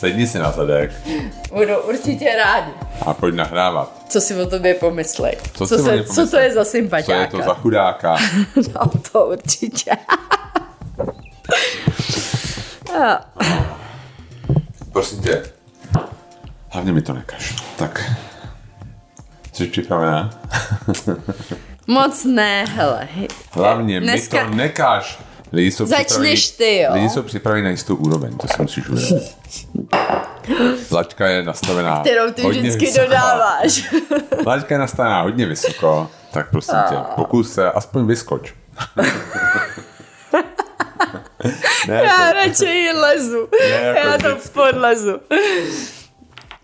sedni si na zadek Budou určitě rádi. a pojď nahrávat. Co si o tobě pomyslej? Co co, se, co to je za Co sympatiáka? je to za chudáka? No to určitě. Prosím tě, hlavně mi to nekaž. Tak, jsi připravená? Moc ne, hele. Hlavně Dneska- mi to nekaž. Lidi jsou Začneš připraveni- ty, jo? Lidi jsou připraveni na jistou úroveň, to si musíš uvědomit. Laťka je nastavená Kterou ty hodně vždycky vysoko. dodáváš. Laťka je nastavená hodně vysoko, tak prosím tě, pokus se, aspoň vyskoč. ne, Já to, radši lezu. Ne, jako Já to podlezu.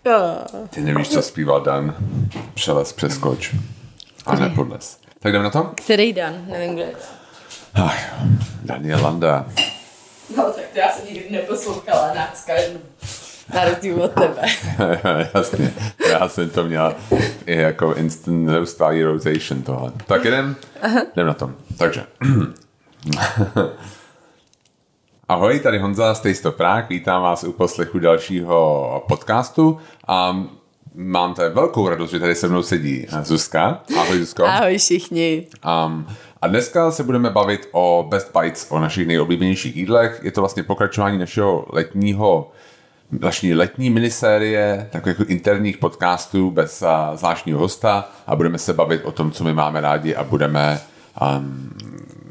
Ah. ty nevíš, co zpíval Dan. Přelez, přeskoč. A nepodles. Tak jdeme na to? Který Dan? Nevím, kde je. Ach, Daniel Landa. No, tak to já jsem nikdy neposlouchala nácka jenom. Na rozdíl od tebe. Jasně, já jsem to měl i jako instant neustálý rotation tohle. Tak jdem, jdem na tom. Takže. Ahoj, tady Honza z Taste of Prague, vítám vás u poslechu dalšího podcastu a mám tady velkou radost, že tady se mnou sedí Zuzka. Ahoj Zuzko. Ahoj všichni. Um, a dneska se budeme bavit o Best Bites, o našich nejoblíbenějších jídlech. Je to vlastně pokračování našeho letního naší letní minisérie takových jako interních podcastů bez zvláštního hosta a budeme se bavit o tom, co my máme rádi a budeme um,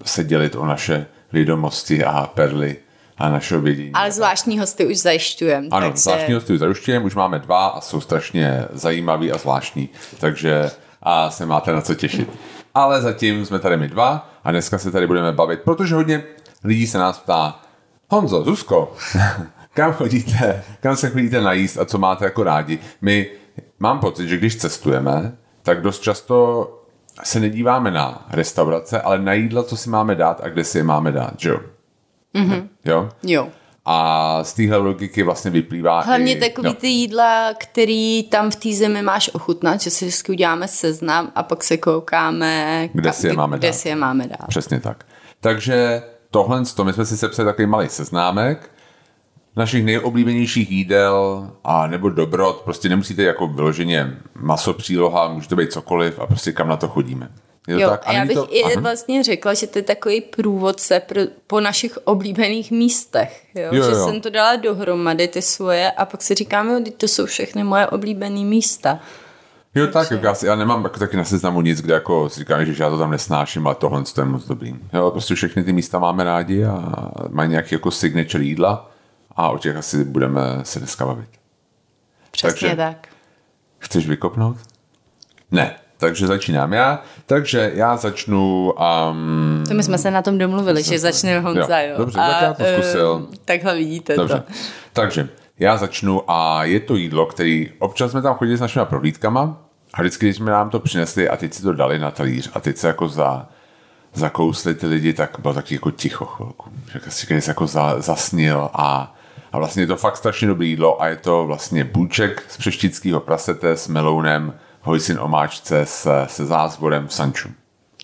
se dělit o naše vědomosti a perly a našeho vědění. Ale zvláštní hosty už zajišťujem. Ano, takže... zvláštní hosty zaručujeme, už máme dva a jsou strašně zajímaví a zvláštní, takže a se máte na co těšit. Ale zatím jsme tady my dva a dneska se tady budeme bavit, protože hodně lidí se nás ptá, Honzo, Zuzko, kam chodíte, kam se chodíte najíst a co máte jako rádi. My, mám pocit, že když cestujeme, tak dost často se nedíváme na restaurace, ale na jídla, co si máme dát a kde si je máme dát, že jo? Mm-hmm. Jo? Jo. A z téhle logiky vlastně vyplývá Hlavně i, takový no, ty jídla, který tam v té zemi máš ochutnat, že si vždycky uděláme seznam a pak se koukáme, Kde si je máme kde dát. si je máme dát. Přesně tak. Takže tohle, to my jsme si sepsali takový malý seznámek našich nejoblíbenějších jídel a nebo dobrot, prostě nemusíte jako vyloženě maso příloha, může to být cokoliv a prostě kam na to chodíme. Je to Jo, tak? a já bych to... i Aha. vlastně řekla, že to je takový průvodce pro, po našich oblíbených místech. Jo? Jo, že jo. jsem to dala dohromady, ty svoje, a pak si říkám, jo, to jsou všechny moje oblíbené místa. Jo, tak, jako já, si, já nemám jako taky na seznamu nic, kde jako si říkám, že já to tam nesnáším, ale tohle to je moc dobrý. Jo, prostě všechny ty místa máme rádi a mají nějaký jako signature jídla a o těch asi budeme se dneska bavit. Přesně Takže- tak. Chceš vykopnout? Ne. Takže začínám já. Takže já začnu... Um, To my jsme se na tom domluvili, že začne Honza, Jo, jo. dobře, tak já to eh, zkusil. takhle vidíte Dobře. to. Takže já začnu a je to jídlo, který občas jsme tam chodili s našimi prohlídkama a vždycky, když jsme nám to přinesli a teď si to dali na talíř a teď se jako za, zakousli ty lidi, tak bylo taky jako ticho chvilku. Že si se jako za, zasnil a, a vlastně je to fakt strašně dobré jídlo a je to vlastně bůček z přeštického prasete s melounem, hojsin omáčce se, se zázvorem v sanču.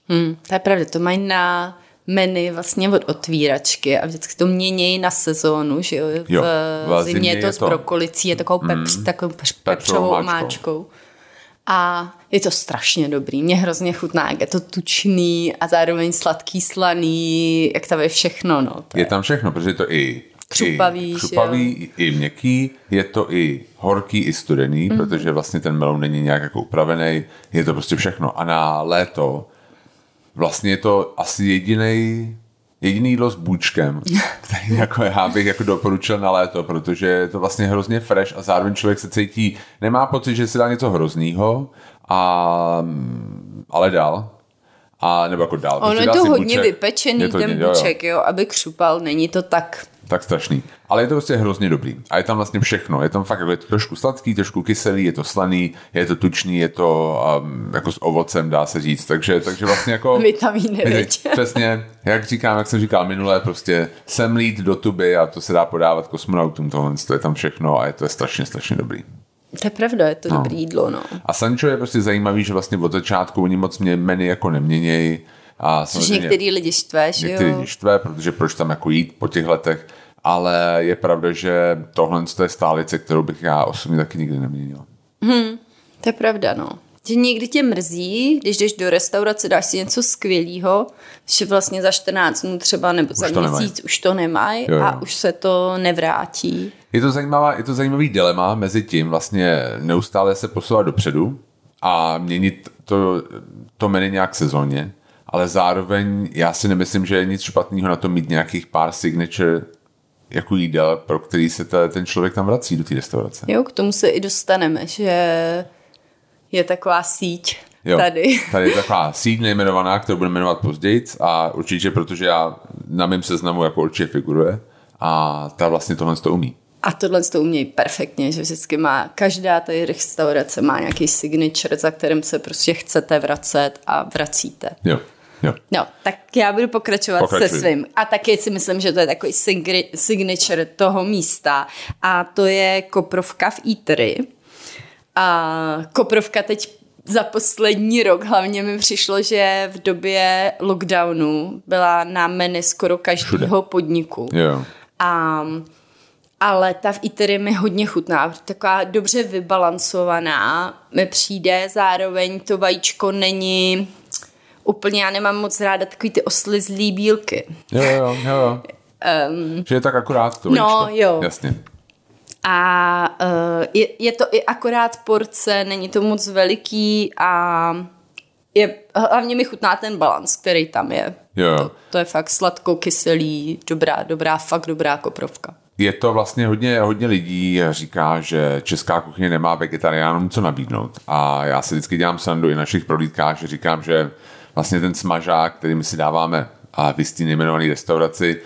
Hmm, to je pravda, to mají na menu vlastně od otvíračky a vždycky to měnějí na sezónu, že jo? V, Jo, v zimě zimě je to je s brokolicí, je takovou, pepř, mm, takovou pepř, pepřovou omáčkou. A je to strašně dobrý. Mě hrozně chutná, jak je to tučný a zároveň sladký, slaný, jak tam je všechno, no. To Je tam všechno, protože je to i Křupavý, i, křupavý i měkký, je to i horký, i studený, Mhm. mm. protože vlastně ten melon není nějak jako upravený, je to prostě všechno. A na léto vlastně je to asi jediný jediný jídlo s bůčkem, který jako já bych jako doporučil na léto, protože je to vlastně hrozně fresh a zároveň člověk se cítí, nemá pocit, že si dá něco hroznýho, a, ale dál. A, nebo jako dál. Ono prostě je to hodně bůček. vypečený, to ten hodně- jo, jo. buček, jo, aby křupal, není to tak Tak strašný. Ale je to prostě hrozně dobrý. A je tam vlastně všechno. Je tam fakt jako je to trošku sladký, trošku kyselý, je to slaný, je to tučný, je to um, jako s ovocem, dá se říct. Takže, takže vlastně jako... Vitamíny, viď? Přesně, jak říkám, jak jsem říkal minule, prostě semlít do tuby a to se dá podávat kosmonautům, tohle to je tam všechno a je to je strašně, strašně dobrý. To je pravda, je to no. dobrý jídlo, no. A Sancho je prostě zajímavý, že vlastně od začátku oni moc mě menu jako neměnějí. A Což některý lidi štve, že Některý jo? lidi štve, protože proč tam jako jít po těch letech. ale je pravda, že tohle je stálice, kterou bych já osobně taky nikdy neměnil. To je pravda, no. Že někdy tě mrzí, když jdeš do restaurace, dáš si něco skvělého, že vlastně za 14 dnů třeba nebo za to měsíc nemají. už to nemají Jo, jo. a už se to nevrátí. Je to, zajímavá, je to zajímavý dilema mezi tím vlastně neustále se posouvat dopředu a měnit to, to menu nějak sezóně, ale zároveň já si nemyslím, že je nic špatného na tom mít nějakých pár signature jako jídel, pro který se ta, ten člověk tam vrací do té restaurace. Jo, k tomu se i dostaneme, že je taková síť Jo, tady. Tady je taková síť nejmenovaná, kterou budeme jmenovat později a určitě, protože já na mém seznamu jako určitě figuruje a ta vlastně tohle to umí. A tohle to umějí perfektně, že vždycky má, každá tady restaurace má nějaký signature, za kterým se prostě chcete vracet a vracíte. Jo, jo. No, tak já budu pokračovat Pokračuj. se svým. A taky si myslím, že to je takový signature toho místa. A to je koprovka v Eatery. A koprovka teď za poslední rok hlavně mi přišlo, že v době lockdownu byla na menu skoro každého podniku. jo. A, ale ta v Eatery mi hodně chutná, taková dobře vybalancovaná mi přijde, zároveň to vajíčko není úplně, já nemám moc ráda takový ty oslizlý bílky. Jo, jo, jo, jo. Um, že je tak akorát to No, vajíčko. jo. Jasně. A uh, je, je to i akorát porce, není to moc veliký a je, hlavně mi chutná ten balans, který tam je. Jo. To, to je fakt sladko, kyselý, dobrá, dobrá, fakt dobrá koprovka. Je to vlastně hodně, hodně lidí říká, že česká kuchyně nemá vegetariánům co nabídnout. A já si vždycky dělám srandu i našich prohlídkách, že říkám, že vlastně ten smažák, který my si dáváme a v jistý nejmenovaný restauraci,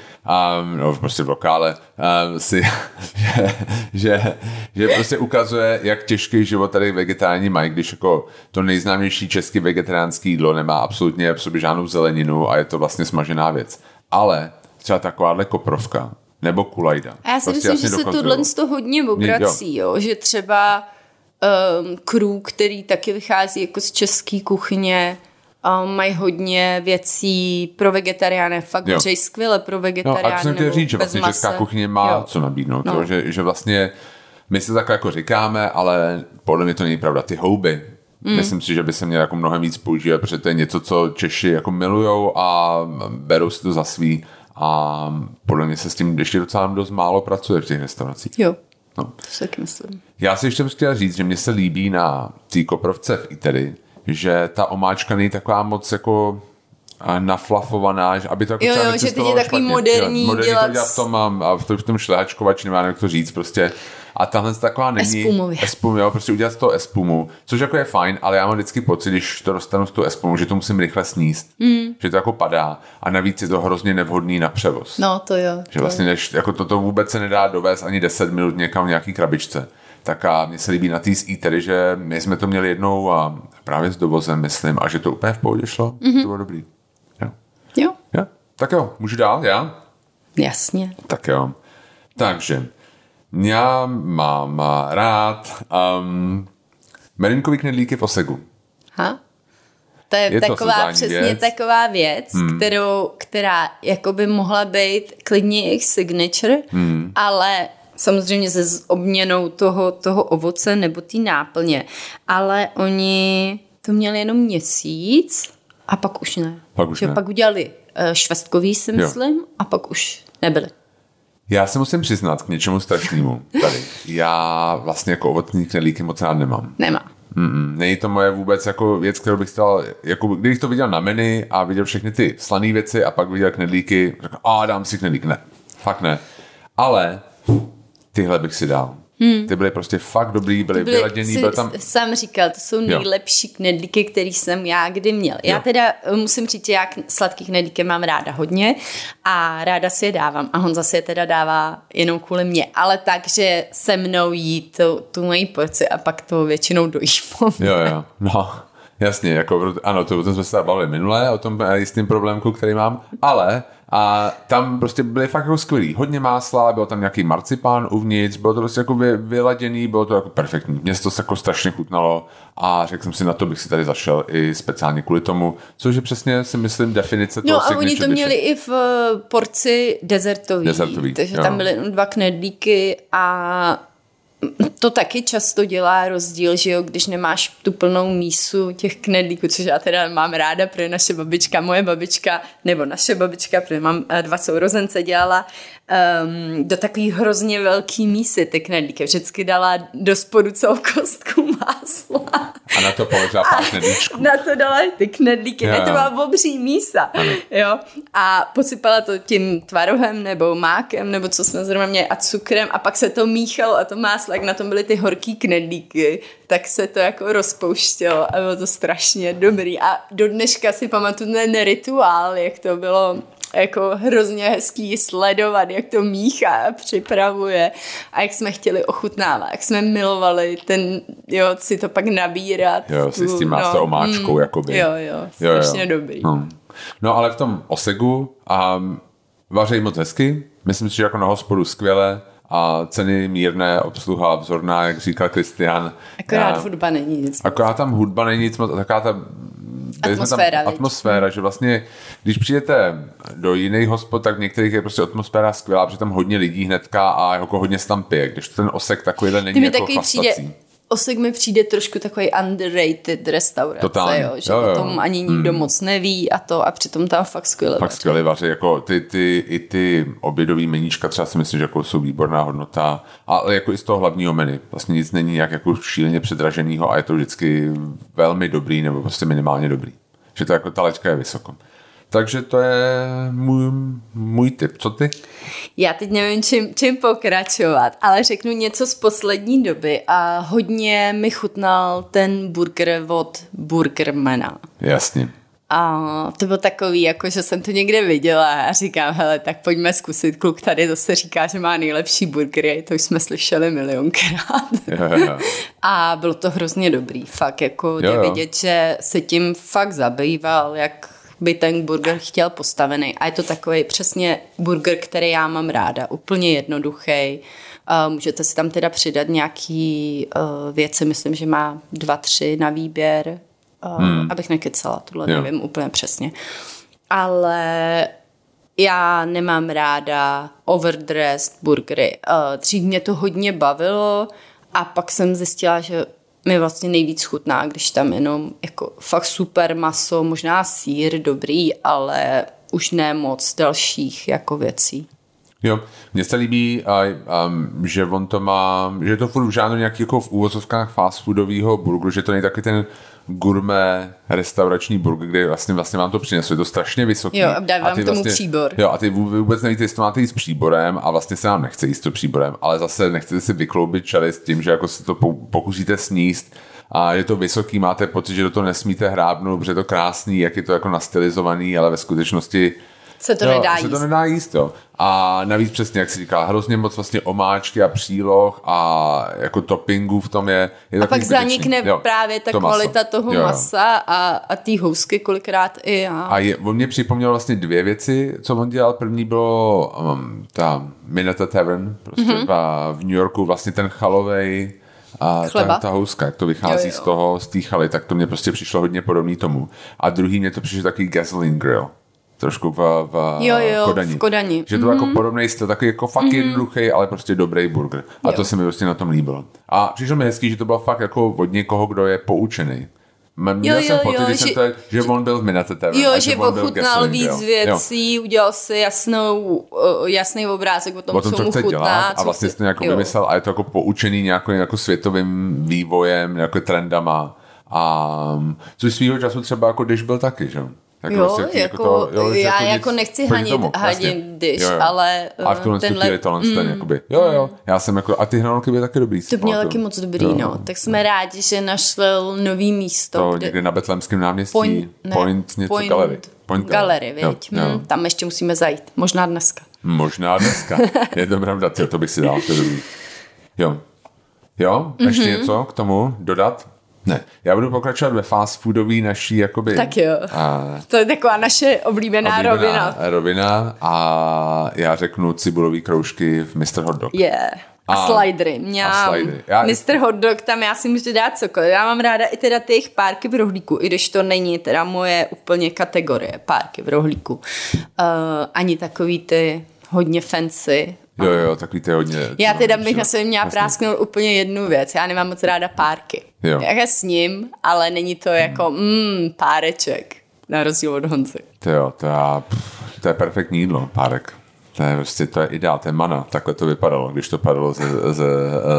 um, no prostě v lokále, um, si, že, že, že, prostě ukazuje, jak těžký život tady vegetariáni mají, když jako to nejznámější český vegetariánský jídlo nemá absolutně v sobě žádnou zeleninu a je to vlastně smažená věc. Ale třeba takováhle koprovka, nebo kulajda. A já si prostě myslím, že se tohle z toho hodně obrací, jo. že třeba um, krů, který taky vychází jako z české kuchyně, um, mají hodně věcí pro vegetariány, fakt Jo. skvěle pro No vegetariány. a to jsem chtěl říct, že vlastně česká masa. kuchyně má Jo. co nabídnout, No. jo, že, že vlastně my se takhle jako říkáme, ale podle mě to není pravda. Ty houby, mm. myslím si, že by se měly jako mnohem víc používat, protože to je něco, co Češi jako milujou a berou si to za svý a podle mě se s tím ještě docela dost málo pracuje v těch restauracích. Jo, No. to taky myslím. Já si ještě bych chtěl říct, že mně se líbí na té koprovce v Itery, že ta omáčka není taková moc jako naflafovaná, že aby to jako Jo, jo, že teď je takový špatně. moderní jo, moderní dělat to dělat v tom, a, a v tom, v tom šlehačkovači, nemá jak to říct, prostě. A tahle taková není... Espumově. Espum, jo, prostě udělat z toho espumu, což jako je fajn, ale já mám vždycky pocit, když to dostanu z toho espumu, že to musím rychle sníst, mm. že to jako padá a navíc je to hrozně nevhodný na převoz. No, to jo. Že to vlastně než, jako toto vůbec se nedá dovést ani 10 minut někam v nějaký krabičce. Tak a mně se líbí na té eatery, že my jsme to měli jednou a právě s dovozem, myslím, a že to úplně v pohodě šlo. Mm-hmm. To bylo dobrý. Jo. Jo, jo. Tak jo, můžu dál, já? jasně. Tak jo. Takže, já mám rád um, merinkový knedlíky v Osegu. Ha? To je, Je to taková sezónní přesně věc. taková věc, hmm. kterou, která jako by mohla být klidně jejich signature, hmm. ale samozřejmě se obměnou toho, toho ovoce nebo té náplně. Ale oni to měli jenom měsíc a pak už ne. Pak už že ne. pak udělali uh, švestkový, si Jo. myslím, a pak už nebyli. Já se musím přiznat k něčemu strašnému tady. Já vlastně jako ovocní knedlíky moc rád nemám. Nemá. Mm, není to moje vůbec jako věc, kterou bych stal, jako kdybych to viděl na menu a viděl všechny ty slané věci a pak viděl knedlíky, řekl, a dám si knedlík, ne, fakt ne. Ale tyhle bych si dal. Hmm. Ty byly prostě fakt dobrý, byly, byly vyladěný, byl tam... sám říkal, to jsou nejlepší knedlíky, který jsem já kdy měl. Já Jo. teda eh, musím říct, že já sladký knedlíky mám ráda hodně a ráda si je dávám. A Honza si je teda dává jenom kvůli mě. Ale tak, že se mnou jí tu, tu mojí porci a pak to většinou dojí. Jo, jo, no. Jasně, jako, ano, to, to jsme se bavili minule, o tom jistým problémku, který mám, ale a tam prostě byly fakt jako skvělý. Hodně másla, byl tam nějaký marcipán uvnitř, bylo to prostě jako vy, vyladěný, bylo to jako perfektní. Mně to se jako strašně chutnalo a řekl jsem si, na to bych si tady zašel i speciálně kvůli tomu, což je přesně si myslím definice toho No a oni to měli i v eh, porci desertový, Desertový, takže jo. tam byly dva knedlíky a to taky často dělá rozdíl, že jo, když nemáš tu plnou mísu těch knedlíků, což já teda mám ráda, protože naše babička, moje babička, nebo naše babička, protože mám eh, dva sourozence, dělala um, do takový hrozně velký mísy ty knedlíky. Vždycky dala do spodu celou kostku másla. A na to položila pár knedlíčků. Na to dala ty knedlíky, Jo, ne, to byla obří mísa. Jo? A posypala to tím tvarohem nebo mákem, nebo co jsme zrovna měli, a cukrem a pak se to míchalo a to máslo, jak na tom byly ty horký knedlíky, tak se to jako rozpouštělo a bylo to strašně dobrý. A do dneška si pamatuju ten rituál, jak to bylo jako hrozně hezký sledovat, jak to míchá a připravuje a jak jsme chtěli ochutnávat, jak jsme milovali ten, jo, si to pak nabírat. Jo, si s tu- tím máslo omáčkou, jakoby. Jo, jo, strašně dobrý. No. no ale v tom osegu a vařejí moc hezky, myslím si, že jako na hospodu skvěle a ceny mírné, obsluha vzorná, jak říkal Kristian. Akorát A- hudba není nic. Akorát tam hudba není nic moc, taková ta Atmosféra, tam, atmosféra, že vlastně, když přijdete do jiných hospod, tak v některých je prostě atmosféra skvělá, protože tam hodně lidí hnedka a jako hodně se tam pije, když ten osek takovýhle není Ty mi jako chlastací. přijde, Osek mi přijde trošku takový underrated restaurace, Totálně. jo, že Jo, jo. o tom ani nikdo moc neví a to a přitom tam fakt skvěle Fakt vaří. skvělý vaři, jako ty, ty, i ty obědový meníčka třeba si myslím, že jako jsou výborná hodnota, ale jako i z toho hlavního menu. Vlastně nic není nějak jako šíleně předraženýho a je to vždycky velmi dobrý nebo prostě minimálně dobrý. Že to jako ta laťka je vysoko. Takže to je můj, můj tip. Co ty? Já teď nevím, čím, čím pokračovat, ale řeknu něco z poslední doby a hodně mi chutnal ten burger od Burgermana. Jasně. A to bylo takový, jako že jsem to někde viděla a říkám, hele, tak pojďme zkusit. Kluk tady zase říká, že má nejlepší burgery, to už jsme slyšeli milionkrát. Jo, jo, jo. A bylo to hrozně dobrý, fakt jako Jo, je jo. vidět, že se tím fakt zabýval, jak by ten burger chtěl postavený. A je to takový přesně burger, který já mám ráda, úplně jednoduchý. Uh, můžete si tam teda přidat nějaký uh, věci, myslím, že má dva, tři na výběr, uh, hmm. abych nekecala, tohle Jo. nevím úplně přesně. Ale já nemám ráda overdressed burgery. Dřív mě to hodně bavilo a pak jsem zjistila, že mi vlastně nejvíc chutná, když tam jenom jako fakt super maso, možná sír dobrý, ale už ne moc dalších jako věcí. Jo, mně se líbí, a, a, že on to má, že to furt v žádnou nějaký jako v úvozovkách fast foodového burgeru, že to není taky ten gourmet restaurační burger, kde vlastně, vlastně vám to přinesou. Je to strašně vysoký. Jo, a dá vám ty k tomu příbor. Jo, a ty vů- vůbec nevíte, jestli to máte jíst s příborem a vlastně se nám nechce jíst to příborem, ale zase nechcete si vykloubit čely s tím, že jako si to po- pokusíte sníst a je to vysoký, máte pocit, že do toho nesmíte hrábnout, protože je to krásný, jak je to jako nastylizovaný, ale ve skutečnosti Se to jo, nedá se jíst. to nedá jíst, jo. A navíc přesně, jak si říká, hrozně moc vlastně omáčky a příloh a jako toppingů v tom je, je A pak zbytečný. zanikne Jo, právě ta to maso. kvalita toho Jo, jo. masa a, a té housky kolikrát i já. A je, on mě připomněl vlastně dvě věci, co on dělal. První bylo um, ta Minetta Tavern prostě Mhm. mm-hmm. v New Yorku, vlastně ten chalovej a ta, Chleba. ta houska, jak to vychází Jo, jo. z toho, z té chaly, tak to mně prostě přišlo hodně podobný tomu. A druhý mě to přišlo takový gasoline grill. Trošku v, v Jo, jo, Kodani. v Kodani. Že to mm-hmm. jako podobný styl, takový jako fakt mm-hmm. jednoduchý, ale prostě dobrý burger. A Jo. to se mi prostě na tom líbilo. A přišlo mi hezký, že to bylo fakt jako od někoho, kdo je poučený. Měl Jo, jsem jo, pocit, jo, když jsem že- to, že on byl v Minette Tavern. Jo, že byl ochutnal víc. Jo. věcí, udělal si jasnou, uh, jasný obrázek o tom, o tom, co, co mu chce chutná. dělat a vlastně chce- si to nějak jo. vymyslel a je to jako poučený nějakou jako světovým vývojem, jako trendama a což svýho času třeba jako když byl taky, že? Jo? Jako Jo, prostě jako, to- jo, já nic jako nechci hanit, tomu, hanit dish, Jo, jo. ale a v tuhle uh, tenhle, chvíli tohle ten, jakoby, jo, jo, já jsem jako, a ty hranolky byly taky dobrý. to měl pamatuju. taky moc dobrý, Jo. no. Tak jsme rádi, že našel nový místo. To kde- někde na Betlemském náměstí, Point, ne, Point něco point, Gallery. Point Gallery, Jo, viď? jo. Hm, tam ještě musíme zajít. Možná dneska. Možná dneska. je to pravda, to bych si dal, to je dobrý. Jo. Jo, ještě Mhm. něco k tomu dodat? Ne, já budu pokračovat ve fast foodový naší jakoby... Tak jo. A, to je taková naše oblíbená, oblíbená rovina. rovina a já řeknu cibulový kroužky v Mr. Hot Dog. Yeah. A, a slidery. Měl a slidery. Já... Mr. Hot Dog, tam já si můžu dát cokoliv. Já mám ráda i teda těch párky v rohlíku, i když to není teda moje úplně kategorie párky v rohlíku. Uh, ani takový ty hodně fancy. Jo, jo, takový ty hodně... Já teda bych na sebe měla vlastně. prásknout úplně jednu věc. Já nemám moc ráda párky. Jo. Já s ním, ale není to jako mm, páreček. Na rozdíl od Honzy. To jo, to, já, pff, to je perfektní jídlo, párek. To je prostě, to je ideál, to je mana. Takhle to vypadalo, když to padalo z, z,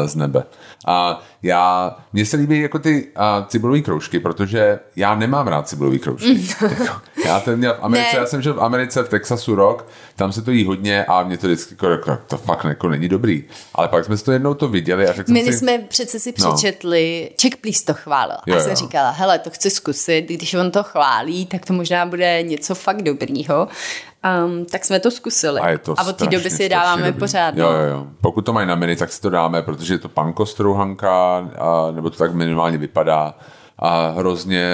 z nebe. A já, mně se líbí jako ty uh, cibulové kroužky, protože já nemám rád cibulový kroužky. jako, já ten měl v Americe, ne. já jsem žil v Americe, v Texasu rok, tam se to jí hodně a mě to vždycky jako, to fakt jako není dobrý. Ale pak jsme si to jednou to viděli a řekl My si, jsme přece si no. přečetli, no. Check Please to chválil. Jo, a jsem jo. říkala, hele, to chci zkusit, když on to chválí, tak to možná bude něco fakt dobrýho. Um, tak jsme to zkusili. A, je to a od té doby si dáváme dobrý. pořád. Jo, jo, jo. Pokud to mají na menu, tak si to dáme, protože je to panko strouhanka, a, nebo to tak minimálně vypadá a hrozně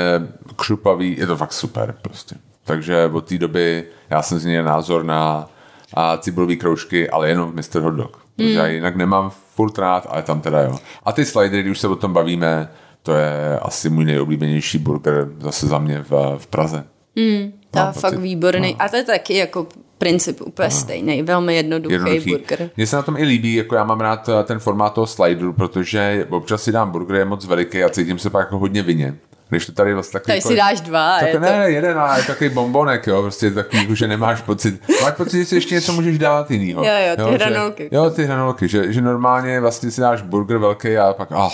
křupavý, je to fakt super prostě. Takže od té doby já jsem změnil názor na a cibulový kroužky, ale jenom Mr. Hot Dog. Mm. já jinak nemám furt rád, ale tam teda jo. A ty slidery, když už se o tom bavíme, to je asi můj nejoblíbenější burger zase za mě v, v Praze. Mm, to je fakt výborný. No. A to je taky jako princip úplně no. stejný, velmi jednoduchý, jednoduchý burger. Mně se na tom i líbí, jako já mám rád eh, ten formát toho slideru, protože občas si dám burger, je moc veliký a cítím se pak jako hodně vině. Když to tady vlastně takový... Tady si jako- dáš dva. Tak, je ne, to... jeden, ale je takový bombonek, jo, prostě takový, jako, že nemáš pocit. Máš pocit, že si ještě něco můžeš dát jinýho. Jo, jo, ty jo, hranolky. Že, jo, ty hranolky, že, že normálně vlastně si dáš burger velký a pak, ah,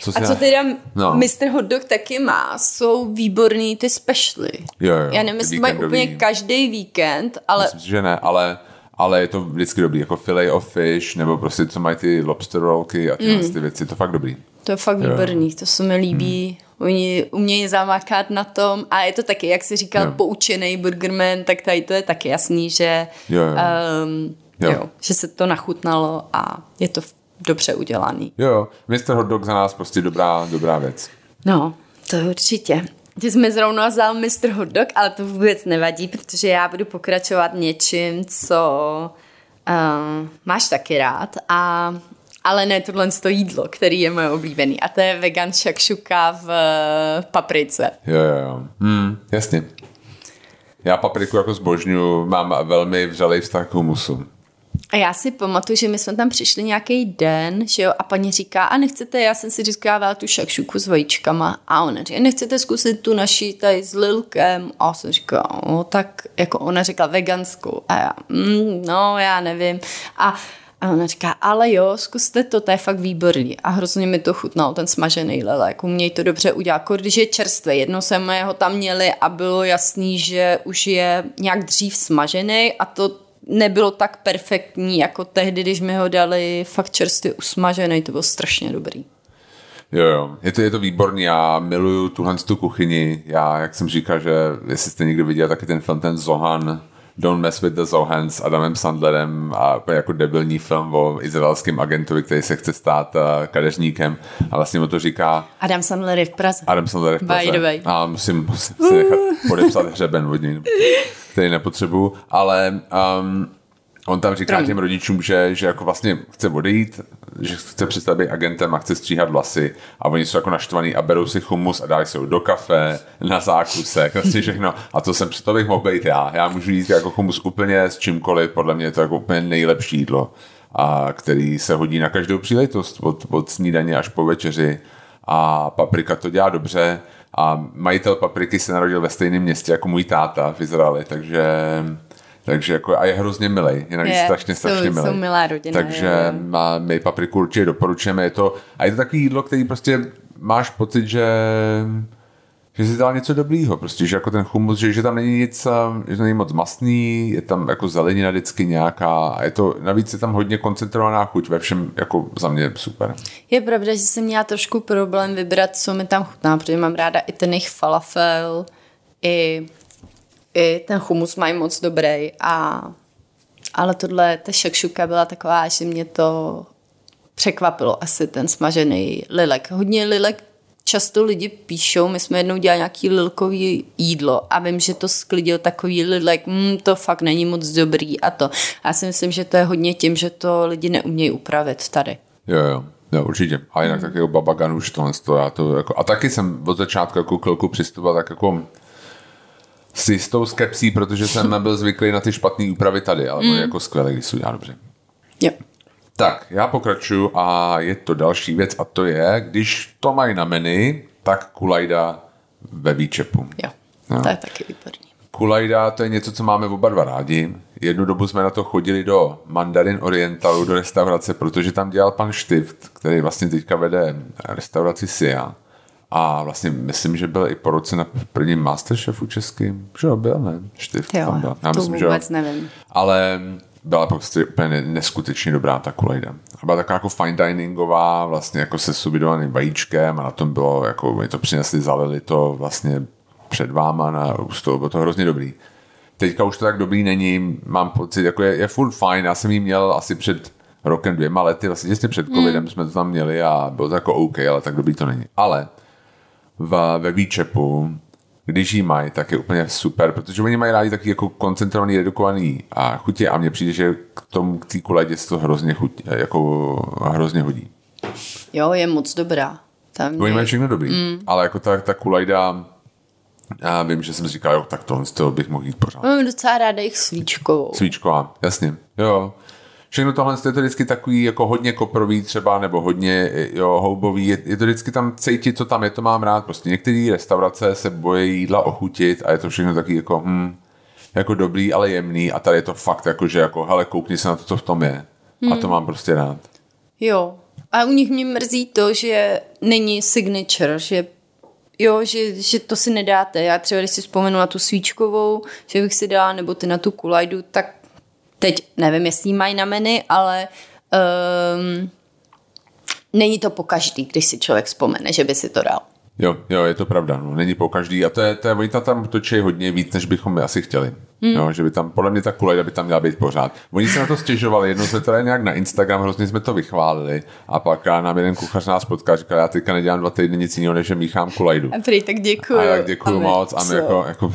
co a co teda no. Mr. Hot Dog taky má, jsou výborný ty specialy. Jo, jo, Já nevím, jestli mají úplně každý víkend, ale... Myslím, že ne, ale ale je to vždycky dobrý, jako filet of fish, nebo prostě co mají ty lobster rollky a tyhle mm. ty věci, to fakt dobrý. To je fakt jo. výborný, to se mi líbí. Mm. Oni umějí zamákat na tom a je to taky, jak jsi říkal, jo. poučený burgerman, tak tady to je taky jasný, že, jo, jo. Um, jo. Jo, že se to nachutnalo a je to dobře udělaný. Jo, Mr. Hot Dog za nás prostě dobrá, dobrá věc. No, to určitě. Ty jsi mi zrovna vzal Mr. Hot Dog, ale to vůbec nevadí, protože já budu pokračovat něčím, co uh, máš taky rád a ale ne tohle to jídlo, který je moje oblíbený. A to je vegan šakšuka v paprice. Jo, jo, jo. Hmm, jasně. Já papriku jako zbožňu mám velmi vřelej vztah k humusu. A já si pamatuju, že my jsme tam přišli nějaký den, že jo, a paní říká, a nechcete, já jsem si říkávala tu šakšuku s vajíčkama, a ona říká, nechcete zkusit tu naší tady s lilkem, a já jsem říkala, no, tak jako ona říkala veganskou, a já, mm, no, já nevím, a a ona říká, ale jo, zkuste to, to je fakt výborný. A hrozně mi to chutnalo, ten smažený lelek. Umějí to dobře udělat, jako když je čerstvý. Jedno jsme ho tam měli a bylo jasný, že už je nějak dřív smažený a to nebylo tak perfektní jako tehdy, když mi ho dali fakt čerstvě usmažený, to bylo strašně dobrý. Jo, jo, je to, je to výborný, já miluju tuhle tu kuchyni, já, jak jsem říkal, že jestli jste někdo viděl taky ten film, ten Zohan, Don't Mess with the Zohans s Adamem Sandlerem a jako debilní film o izraelském agentovi, který se chce stát uh, kadeřníkem a vlastně mu to říká... Adam Sandler je v Praze. Adam Sandler je v Praze. By the way. A musím, musím si nechat podepsat hřeben od něj, který nepotřebuju, ale um, On tam říká Promiň. těm rodičům, že, že jako vlastně chce odejít, že chce přestat být agentem a chce stříhat vlasy a oni jsou jako naštvaný a berou si humus a dají se do kafe, na zákusek, vlastně všechno. A to jsem před to bych mohl být já. Já můžu jít jako humus úplně s čímkoliv, podle mě je to jako úplně nejlepší jídlo, a který se hodí na každou příležitost, od, od snídaně až po večeři. A paprika to dělá dobře a majitel papriky se narodil ve stejném městě jako můj táta v Izraeli, takže takže jako, a je hrozně milý, jinak je, strašně, strašně jsou, milý. Jsou milá rodina. Takže je. Má, my papriku určitě doporučujeme. Je to, a je to takový jídlo, který prostě máš pocit, že že si dal něco dobrýho, prostě, že jako ten humus, že, že tam není nic, že to není moc masný, je tam jako zelenina vždycky nějaká a je to, navíc je tam hodně koncentrovaná chuť ve všem, jako za mě super. Je pravda, že jsem měla trošku problém vybrat, co mi tam chutná, protože mám ráda i ten jejich falafel, i i ten humus mají moc dobrý a ale tohle, ta šakšuka byla taková, že mě to překvapilo asi ten smažený lilek. Hodně lilek často lidi píšou, my jsme jednou dělali nějaký lilkový jídlo a vím, že to sklidil takový lidlek, mm, to fakt není moc dobrý a to. Já si myslím, že to je hodně tím, že to lidi neumějí upravit tady. Jo, jo. Jo, určitě. A jinak mm. taky Babagan už tohle to, já to jako, a taky jsem od začátku jako chvilku přistupoval tak jako s jistou skepsí, protože jsem byl zvyklý na ty špatné úpravy tady, ale mm. jako skvělé, když se udělá dobře. Jo. Tak, já pokračuju a je to další věc a to je, když to mají na menu, tak kulajda ve výčepu. Jo, no. to je taky výborný. Kulajda to je něco, co máme oba dva rádi. Jednu dobu jsme na to chodili do Mandarin Orientalu, do restaurace, protože tam dělal pan Štift, který vlastně teďka vede restauraci Sia. A vlastně myslím, že byl i po roce na prvním Masterchefu českým. Že jo, byl, ne? Štift jo, tam byl. Já to myslím, vůbec že nevím. Ale byla prostě úplně neskutečně dobrá ta kulejda. A byla taková jako fine diningová, vlastně jako se subidovaným vajíčkem a na tom bylo, jako my to přinesli, zalili to vlastně před váma na ústou, bylo to hrozně dobrý. Teďka už to tak dobrý není, mám pocit, jako je, je full fine, já jsem ji měl asi před rokem, dvěma lety, vlastně těsně před covidem mm. jsme to tam měli a bylo to jako OK, ale tak dobrý to není. Ale v, ve výčepu když jí mají, tak je úplně super, protože oni mají rádi taky jako koncentrovaný, redukovaný a chutě a mně přijde, že k tomu, k té kuledě se to hrozně, chutí, jako hrozně hodí. Jo, je moc dobrá. Tam oni mají všechno dobrý, mm. ale jako ta, ta kulajda, já vím, že jsem říkal, jo, tak tohle z toho bych mohl jít pořád. Mám docela ráda jich svíčkovou. Svíčková, jasně, jo všechno tohle je to vždycky takový jako hodně koprový třeba, nebo hodně jo, houbový, je, je, to vždycky tam cítit, co tam je, to mám rád. Prostě některé restaurace se bojí jídla ochutit a je to všechno taky jako, hm, jako dobrý, ale jemný a tady je to fakt jako, že jako, hele, koukni se na to, co v tom je. Hmm. A to hmm. mám prostě rád. Jo. A u nich mě mrzí to, že není signature, že jo, že, že to si nedáte. Já třeba, když si vzpomenu na tu svíčkovou, že bych si dala, nebo ty na tu kulajdu, tak Teď nevím, jestli mají na menu, ale um, není to po každý, když si člověk vzpomene, že by si to dal. Jo, jo, je to pravda, no, není po každý a to je, to je, oni tam točí hodně víc, než bychom asi chtěli. Hmm. Jo, že by tam, podle mě ta kulejda by tam měla být pořád. Oni se na to stěžovali, jednou jsme to nějak na Instagram, hrozně jsme to vychválili a pak nám jeden kuchař nás potkal, říkal, já teďka nedělám dva týdny nic jiného, než že míchám kulejdu. A prý, tak děkuju. A já děkuju a moc a my jako, jako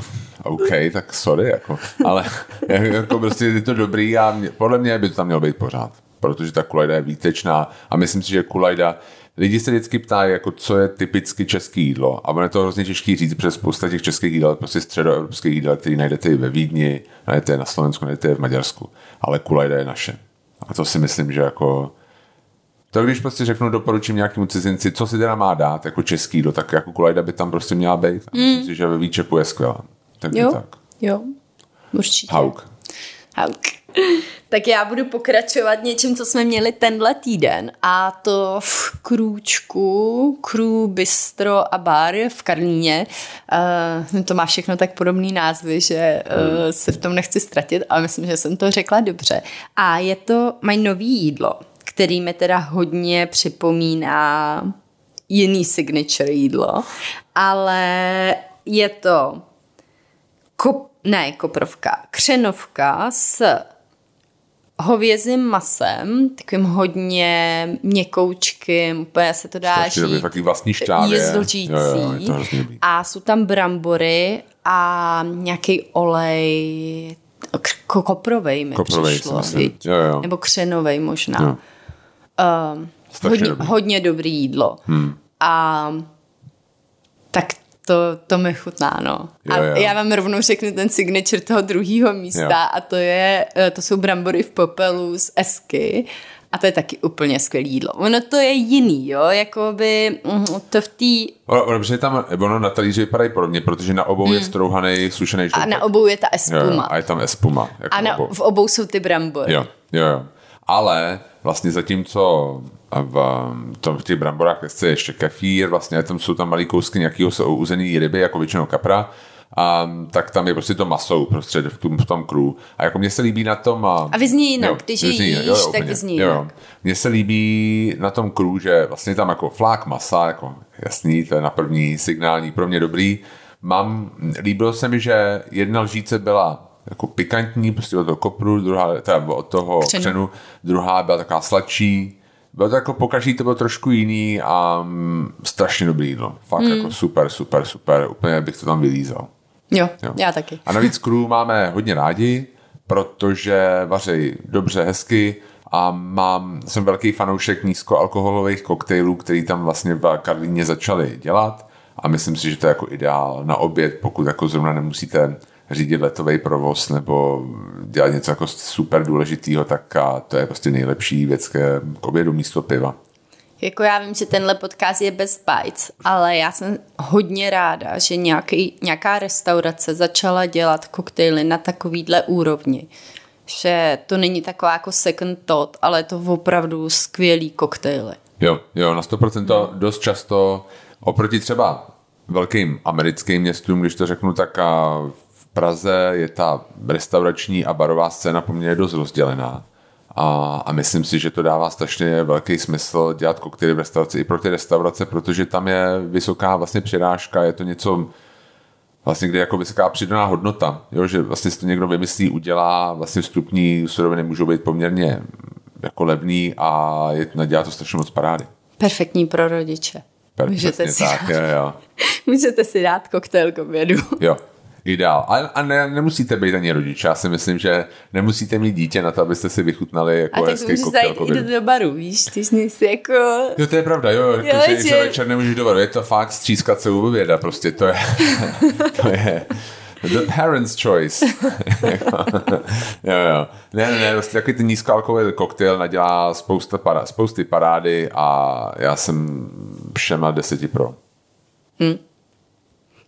OK, tak sorry, jako, ale jako prostě je to dobrý a mě, podle mě by to tam mělo být pořád, protože ta kulajda je výtečná a myslím si, že kulajda Lidi se vždycky ptají, jako co je typicky české jídlo. A ono je to hrozně těžké říct, protože spousta těch českých jídel, prostě středoevropských jídel, který najdete i ve Vídni, najdete je na Slovensku, najdete je v Maďarsku. Ale kulajda je naše. A to si myslím, že jako to když prostě řeknu, doporučím nějakému cizinci, co si teda má dát jako český jídlo, tak jako kulajda by tam prostě měla být. A myslím mm. si, že ve výčepu je skvělá. Takže jo, tak. jo, určitě. Hauk. Hauk. Tak já budu pokračovat něčím, co jsme měli tenhle týden a to v Krůčku, Krů, Bistro a Bar v Karlíně. Uh, to má všechno tak podobný názvy, že uh, se v tom nechci ztratit, ale myslím, že jsem to řekla dobře. A je to, mají nový jídlo, který mi teda hodně připomíná jiný signature jídlo, ale je to kop, ne koprovka, křenovka s hovězím masem, takovým hodně měkoučkým, úplně se to dá říct. Je takový vlastní šťávě. Jezdlčící. Jo, jo, je to a jsou tam brambory a nějaký olej koprovej mi koprovej, přišlo. Jo, jo. Nebo křenovej možná. Jo. Um, hodně, dobrý. hodně dobrý jídlo. Hmm. A tak to, to mi chutná, no. Jo, a jo. já vám rovnou řeknu ten signature toho druhého místa jo. a to je, eh, to jsou brambory v popelu z Esky a to je taky úplně skvělé jídlo. Ono to je jiný, jo, jako by mm, to v té... Ono, protože tam, ono na talíři vypadají podobně, protože na obou hmm. je strouhaný sušený žloutek. A na obou je ta espuma. Jo, jo, a je tam espuma. Jako a na, obou. v obou jsou ty brambory. Jo, jo, jo. Ale vlastně zatímco v, tom, v těch bramborách je ještě kefír, vlastně tam jsou tam malý kousky nějakého uzený ryby, jako většinou kapra, a tak tam je prostě to maso uprostřed v tom, v tom kru. A jako mně se líbí na tom... A, a vyzní jinak, jo, když vyzní, jíš, jo, jo, tak vyzní jo, jo. Mně se líbí na tom kru, že vlastně tam jako flák masa, jako jasný, to je na první signální, pro mě dobrý. Mám, líbilo se mi, že jedna lžíce byla jako pikantní, prostě od toho kopru, druhá, teda od toho křenu, křenu druhá byla taková sladší, bylo to jako pokaždý to bylo trošku jiný a mm, strašně dobrý jídlo. Fakt mm. jako super, super, super. Úplně bych to tam vylízal. Jo, jo, já taky. A navíc crew máme hodně rádi, protože vaří dobře, hezky a mám, jsem velký fanoušek nízkoalkoholových koktejlů, který tam vlastně v Karlíně začali dělat a myslím si, že to je jako ideál na oběd, pokud jako zrovna nemusíte řídit letový provoz nebo dělat něco jako super důležitýho, tak a to je prostě nejlepší věc k, k obědu místo piva. Jako já vím, že tenhle podcast je bez bites, ale já jsem hodně ráda, že nějaký, nějaká restaurace začala dělat koktejly na takovýhle úrovni. Že to není taková jako second thought, ale je to opravdu skvělý koktejly. Jo, jo, na 100% to dost často oproti třeba velkým americkým městům, když to řeknu, tak a v Praze je ta restaurační a barová scéna poměrně dost rozdělená. A, a myslím si, že to dává strašně velký smysl dělat koktejly v restauraci i pro ty restaurace, protože tam je vysoká vlastně přirážka, je to něco vlastně, kde je jako vysoká přidaná hodnota, jo, že vlastně si to někdo vymyslí, udělá, vlastně vstupní suroviny můžou být poměrně jako levný a je, dělá to strašně moc parády. Perfektní pro rodiče. Per, Můžete si, tak, jo, jo. Můžete si dát koktejl k obědu. Jo, ideál. A, a ne, nemusíte být ani rodič. Já si myslím, že nemusíte mít dítě na to, abyste si vychutnali jako a tak můžeš zajít i do, do baru, víš, ty jsi jako... Jo, to je pravda, jo, jo jako, že, že večer nemůžeš do baru, je to fakt střískat se u oběda, prostě to je, to je, The parent's choice. jo, jo. Ne, ne, ne, vlastně takový ten nízkoalkoholový koktejl nadělá spousta para, spousty parády a já jsem všema deseti pro. Hmm.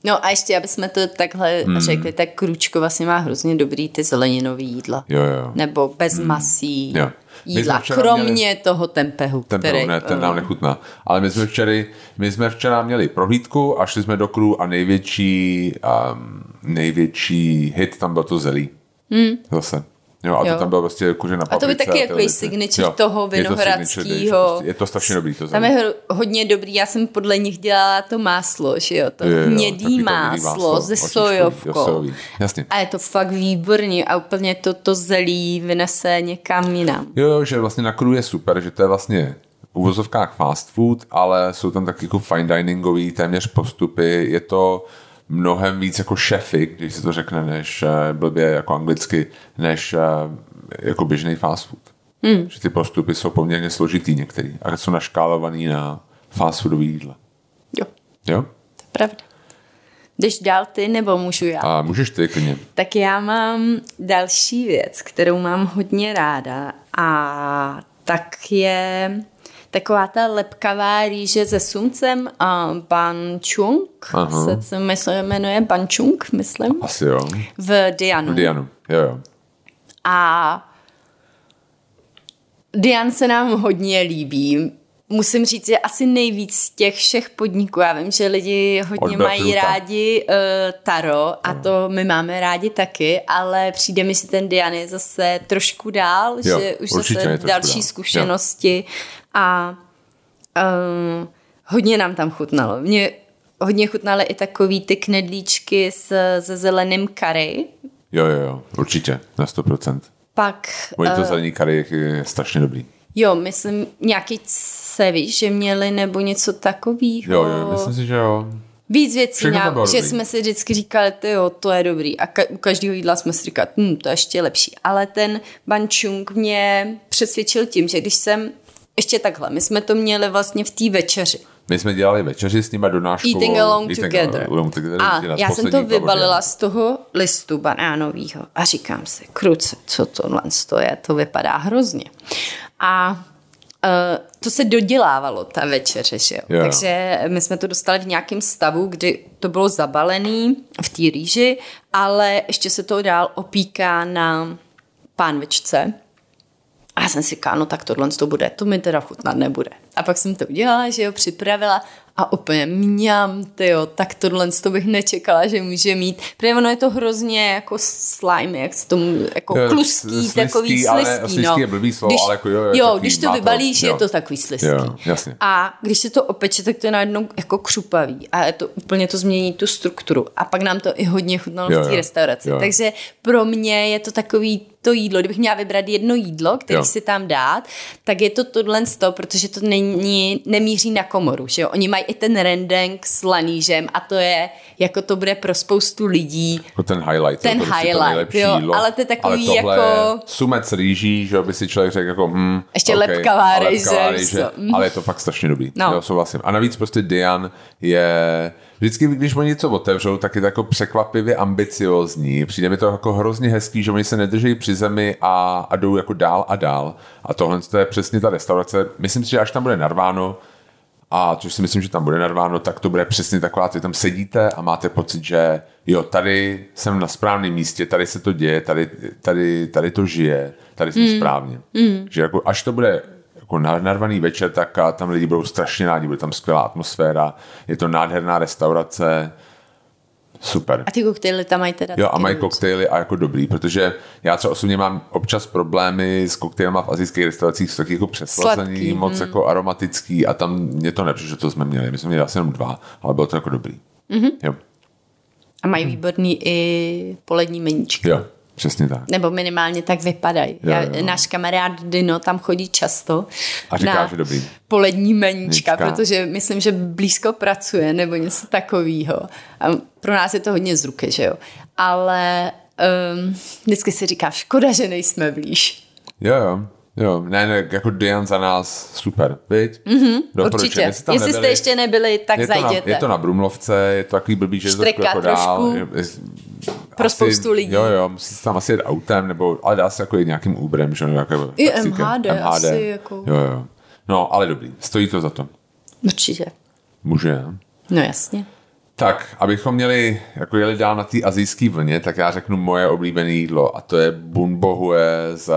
No a ještě, aby jsme to takhle hmm. řekli, tak Kručko vlastně má hrozně dobrý ty zeleninový jídla. Jo, jo. Nebo bez hmm. masí. Jo. Jídla, kromě měli... toho tempehu. Tempehu, který, ne, ten nám nechutná. Ale my jsme, včera, my jsme včera měli prohlídku a šli jsme do kru a největší, um, největší hit tam byl to zelí. Hmm. Zase. Jo, a jo. to tam bylo prostě kuře A to by taky jako signature jo, toho vinohradského. Prostě, je to strašně dobrý. To tam je hodně dobrý, já jsem podle nich dělala to máslo, že jo, to jo, jo, hnědý máslo, máslo se sojovkou. Jasně. A je to fakt výborný a úplně to, to zelí vynese někam jinam. Jo, jo, že vlastně na kru je super, že to je vlastně uvozovkách fast food, ale jsou tam taky jako fine diningový téměř postupy, je to mnohem víc jako šefy, když se to řekne, než uh, blbě jako anglicky, než uh, jako běžný fast food. Hmm. Že ty postupy jsou poměrně složitý některý a jsou naškálovaný na fast foodový jídla. Jo. Jo? To je pravda. Jdeš dál ty, nebo můžu já? A můžeš ty, klidně. Tak já mám další věc, kterou mám hodně ráda a tak je taková ta lepkavá rýže se sumcem a bančung, se to myslím, jmenuje bančung, myslím. Asi jo. V Dianu. V Dianu, jo, jo. A Dian se nám hodně líbí. Musím říct, že asi nejvíc z těch všech podniků. Já vím, že lidi hodně Od mají rádi uh, taro a to my máme rádi taky, ale přijde mi, že ten Dian je zase trošku dál, jo, že už zase další dál. zkušenosti. Jo a um, hodně nám tam chutnalo. Mě hodně chutnaly i takový ty knedlíčky s, se zeleným kary. Jo, jo, jo, určitě, na 100%. Pak... Oni to uh, zelený kary je strašně dobrý. Jo, myslím, nějaký ceviš, že měli, nebo něco takového. Jo, jo, myslím si, že jo. Víc věcí, nějak, že dobrý. jsme si vždycky říkali, ty jo, to je dobrý. A ka- u každého jídla jsme si říkali, hm, to je ještě lepší. Ale ten bančung mě přesvědčil tím, že když jsem ještě takhle, my jsme to měli vlastně v té večeři. My jsme dělali večeři s nimi donáškou. Eating along eating together. Along together a já jsem to vybalila z toho listu banánového a říkám si, kruce, co tohle je, to vypadá hrozně. A Uh, to se dodělávalo, ta večeře, že jo? Yeah. Takže my jsme to dostali v nějakém stavu, kdy to bylo zabalené v té rýži, ale ještě se to dál opíká na pánvičce. A já jsem si říkala, no tak tohle to bude, to mi teda chutnat nebude. A pak jsem to udělala, že jo, připravila a úplně mňam, jo, tak tohle to bych nečekala, že může mít. Protože ono je to hrozně jako slime, jak se tomu, jako kluský, slizký, takový ale, slizký no. je blbý slovo, když, ale jako jo, jo, jo takový, když to vybalíš, to, je jo. to takový slizký. Jo, jasně. A když se to opeče, tak to je najednou jako křupavý a je to úplně to změní tu strukturu. A pak nám to i hodně chutnalo Jo, v té restauraci. Jo. Takže pro mě je to takový to jídlo, kdybych měla vybrat jedno jídlo, který Jo. si tam dát, tak je to tohle toho, protože to není, nemíří na komoru, že jo? Oni mají i ten rendeng s lanížem a to je, jako to bude pro spoustu lidí Jako ten highlight. Ten to prostě highlight, to jo, jídlo. ale to je takový ale tohle jako- je Sumec rýží, že by si člověk řekl jako hm, Ještě okay, lepkavá co, mm. ale je to fakt strašně dobrý. No. Jo, souhlasím. A navíc prostě Dian je Vždycky, když oni něco otevřou, tak je to jako překvapivě ambiciozní. Přijde mi to jako hrozně hezký, že oni se nedrží při zemi a, a jdou jako dál a dál. A tohle to je přesně ta restaurace. Myslím si, že až tam bude narváno, a což si myslím, že tam bude narváno, tak to bude přesně taková, ty tam sedíte a máte pocit, že jo, tady jsem na správném místě, tady se to děje, tady, tady, tady to žije, tady jsem mm. správně. Mm. Že jako, až to bude jako na- narvaný večer, tak a tam lidi budou strašně rádi, bude tam skvělá atmosféra, je to nádherná restaurace, super. A ty koktejly tam mají teda Jo, a mají koktejly a jako dobrý, protože já třeba osobně mám občas problémy s koktejlama v azijských restauracích, jsou taky jako přeslazený, Sladký, moc hm. jako aromatický a tam mě to nepřišlo, co jsme měli. My jsme měli asi jenom dva, ale bylo to jako dobrý. Mhm. Mm-hmm. Jo, A mají výborný i polední meníčky. jo, přesně tak. Nebo minimálně tak vypadají. Jo, Já, jo. Náš kamarád Dino tam chodí často A říká, na že dobrý. polední meníčka, protože myslím, že blízko pracuje nebo něco takového. A pro nás je to hodně z ruky, že jo. Ale um, vždycky si říká, škoda, že nejsme blíž. Jo, jo. Jo, ne, ne, jako Dian za nás super, viď? Mm-hmm, Určitě. Jestli jste ještě nebyli, tak je to, na, zajděte. je to na Brumlovce, je to takový blbý, že je to jako dál. Je, je, Pro spoustu lidí. Jo, jo, musí se tam asi jet autem, nebo, ale dá se jako jít nějakým Uberem, že jo, jako I taxíkem. MHD asi jako- Jo, jo. No, ale dobrý, stojí to za to. Určitě. Může? No jasně. Tak, abychom měli, jako jeli dál na té azijské vlně, tak já řeknu moje oblíbené jídlo a to je bunbohue z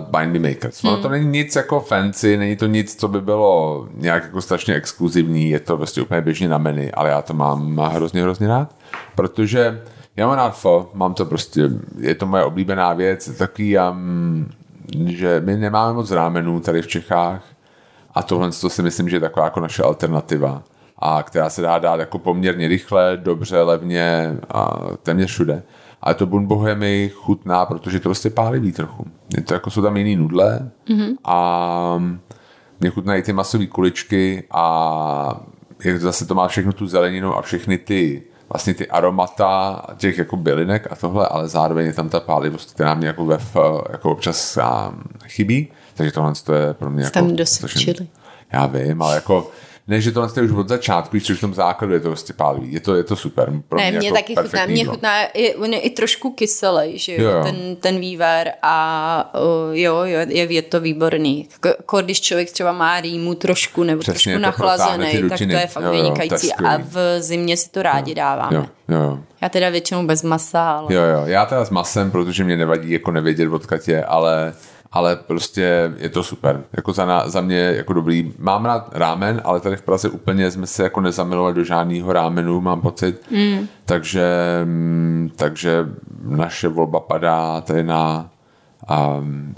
Bind Me Makers. Ono to není nic jako fancy, není to nic, co by bylo nějak jako strašně exkluzivní, je to prostě úplně běžně na menu, ale já to mám hrozně, hrozně rád, protože já mám rád fo, mám to prostě, je to moje oblíbená věc, takový, um, že my nemáme moc rámenů tady v Čechách, a tohle to si myslím, že je taková jako naše alternativa a která se dá dát jako poměrně rychle, dobře, levně a téměř všude. Ale to bunbohe mi chutná, protože to prostě pálivý trochu. Je to jako jsou tam jiný nudle mm-hmm. a mě chutnají ty masové kuličky a jak zase to má všechno tu zeleninu a všechny ty vlastně ty aromata těch jako bylinek a tohle, ale zároveň je tam ta pálivost, která mě jako, ve, jako občas chybí. Takže tohle to je pro mě jako... strašně- chili. Já vím, ale jako ne, že tohle je už od začátku, když v tom základu, je to prostě pálivý. Je to, je to super. Pro Ne, mě, mě jako taky chutná. Mě chutná, je, on je i trošku kyselý, že jo, Jo. Ten, ten vývar a uh, jo, jo, je, je to výborný. K- Jako když člověk třeba má rýmu trošku nebo Přesně, trošku to nachlazený, tak to je fakt Jo, jo, to vynikající. a v zimě si to rádi dáváme. Jo, jo, jo. Já teda většinou bez masa, ale Jo, jo, já teda s masem, protože mě nevadí jako nevědět odkud je, ale, ale prostě je to super. Jako za, na, za mě jako dobrý. Mám rád rámen, ale tady v Praze úplně jsme se jako nezamilovali do žádného rámenu, mám pocit. Mm. Takže, mm, takže naše volba padá tady na um,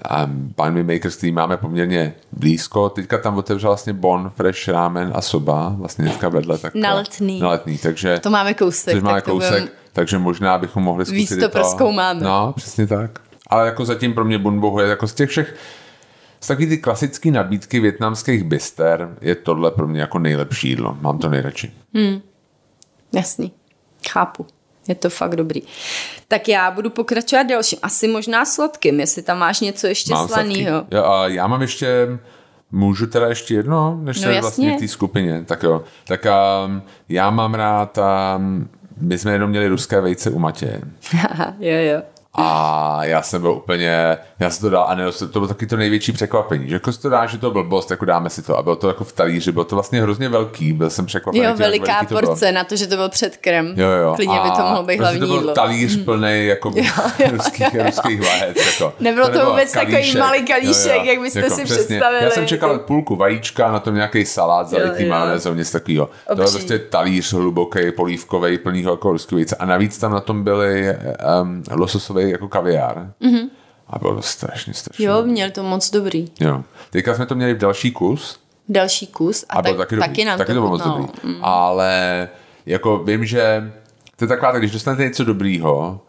um, Mi Makers, který máme poměrně blízko. Teďka tam otevřel vlastně Bon, Fresh Ramen a Soba, vlastně dneska vedle. Tak Na Letný. Na letný, takže... to máme kousek. Což máme tak to kousek, budem- takže možná bychom mohli zkusit Víc to prozkoumáme. No, přesně tak. Ale jako zatím pro mě Bunbohu je jako z těch všech z takový ty klasické nabídky větnamských bister je tohle pro mě jako nejlepší jídlo. Mám to nejradši. Jasný, chápu. Je to fakt dobrý. Tak já budu pokračovat dalším. Asi možná sladkým, jestli tam máš něco ještě Mám slanýho. Jo, a já mám ještě, můžu teda ještě jedno, než No se jasně. vlastně v té skupině. Tak jo, tak um, já mám rád, um, my jsme jenom měli ruské vejce u Matěje. jo, jo. A já jsem byl úplně, já jsem to dal a ne, to bylo taky to největší překvapení, že jako si to dá, že to byl blbost, jako dáme si to a bylo to jako v talíři, bylo to vlastně hrozně velký, byl jsem překvapený. Jo, tím, veliká to bylo. porce na to, že to byl předkrem. Jo, jo. Klidně by to mohlo být prostě hlavní to byl talíř plný jako Jo, jo, ruských, jo. ruských vajec. Jako. Nebylo to vůbec takový kalíšek. malý kalíšek, jak byste si představili, Já jsem čekal jako- půlku vajíčka, na tom nějaký salát zalitý jo. majonézou, něco takového. To byl prostě talíř hluboký, polívkový, plný jako ruský vejce. A navíc tam na tom byly um, jako kaviár. Mm-hmm. A bylo to strašně, strašně. Jo, dobrý. měl to moc dobrý. jo. Teďka jsme to měli v další kus, Další kus a, a tak, taky dobrý. taky nám taky to bylo moc dobrý. Ale jako vím, že to je taková, tak když dostanete něco dobrýho,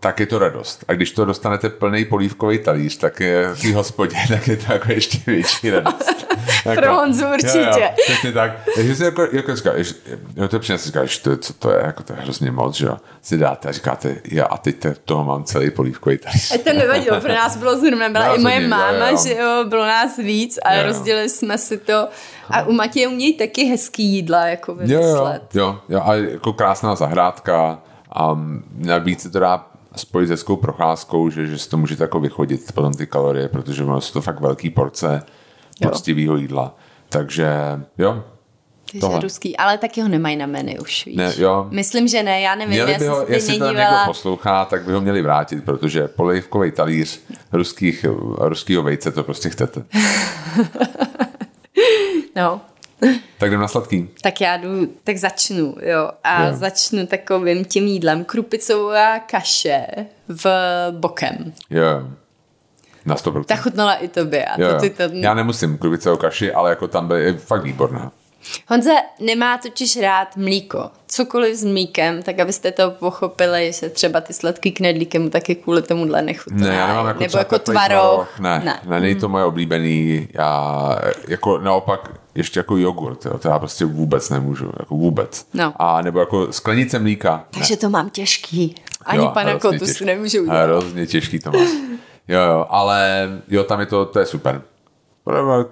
tak je to radost. A když to dostanete plný polívkový talíř, tak je v té hospodě, tak je to jako ještě větší radost. jako, Pro Honzu určitě. Jo, jo, přesně tak. Takže si jako, jako říkáš, jo, to přesně si říkáš, to, co to je, jako to je hrozně moc, že jo. Si dáte a říkáte, já a teď te- toho mám celý polívkový talíř. A to nevadilo, pro nás bylo zrovna, byla No, i moje máma, jo, jo. že jo, bylo nás víc a Jo, jo. rozdělili jsme si to. A u Matěje umějí taky hezký jídla, jako Jo, jo, vymyslet. jo, jo, a jako krásná zahrádka a navíc se to dá spojit s hezkou procházkou, že, že si to můžete jako vychodit potom ty kalorie, protože ono jsou to fakt velký porce Jo. poctivého jídla. Takže jo, Takže Tohle. ruský, ale taky ho nemají na menu už, víš. Ne, jo. Myslím, že ne, já nevím, měli já by ho, jestli to někdo poslouchá, tak by ho měli vrátit, protože polivkový talíř ruských, ruskýho vejce to prostě chcete. No, Tak jdem na sladký. tak já jdu, tak začnu, jo. A Jo. začnu takovým tím jídlem. Krupicová kaše v bokem. Jo, na 100%. Ta chutnala i tobě. A jo, to ty to... Já nemusím kruvicovou kaši, ale jako tam by, je fakt výborná. Honza nemá totiž rád mlíko. Cokoliv s mlíkem, tak abyste to pochopili, že třeba ty sladký knedlíky mu taky kvůli tomuhle nechutná. Ne, já nemám jako Nebo jako tvaroh. Ne, ne, ne, není to moje oblíbený. Já jako naopak ještě jako jogurt, jo, to já prostě vůbec nemůžu, jako vůbec. No. A nebo jako sklenice mlíka. Takže to mám těžký. Ani Jo, pana kotu si nemůžu udělat. Hrozně těžký to má. Jo, jo, ale jo, tam je to, to je super.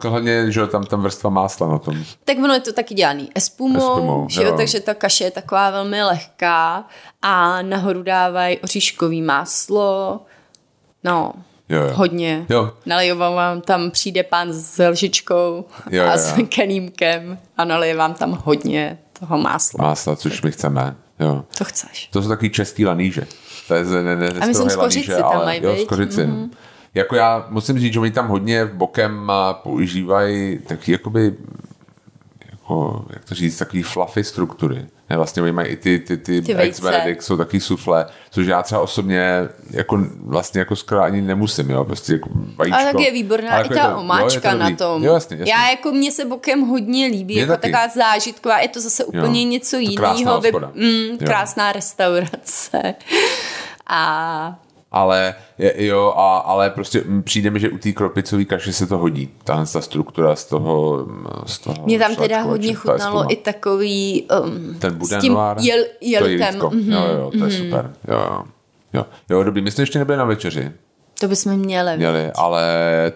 Hlavně, že jo, tam tam vrstva másla na tom. Tak ono je to taky dělaný espumou, Espumou, že jo, jo. takže ta kaše je taková velmi lehká a nahoru dávají oříškový máslo, no, Jo, jo. hodně. Jo. Naliju vám tam, přijde pán s lžičkou Jo, a jo, s jo. kelímkem a nalije vám tam hodně toho másla. Másla, což my chceme. Jo. To chceš. To jsou takový český laníže. To je ne, ne, A myslím, z z kořici tam ale, mají, jo. Mm-hmm. Jako já musím říct, že oni tam hodně bokem používají taky jakoby jako, jak to říct, takový fluffy struktury. Ne, vlastně oni mají i ty, ty, ty, Ty eggs benedict, jsou taky sufle, což já třeba osobně jako vlastně jako skoro ani nemusím, jo, prostě jako vajíčko. Ale tak je výborná Ale i jako ta to- jo, omáčka to na tom. Jo, jasně, jasně. Já jako mně se bokem hodně líbí, jako taky. taková zážitková, je to zase úplně Jo. něco To krásná jiného. hospoda. mm, Jo. krásná restaurace. A Ale je, jo, a, ale prostě přijde mi, že u té kropicové kaše se to hodí. Tahle ta struktura z toho, mm, z toho mě tam teda hodně to chutnalo i takový um, ten s tím jel, to je jelitem. jítko. Mhm. Jo, jo, to je super. Jo, jo. Jo, jo dobrý. My jsme ještě nebyli na večeři, To bychom měli. měli, ale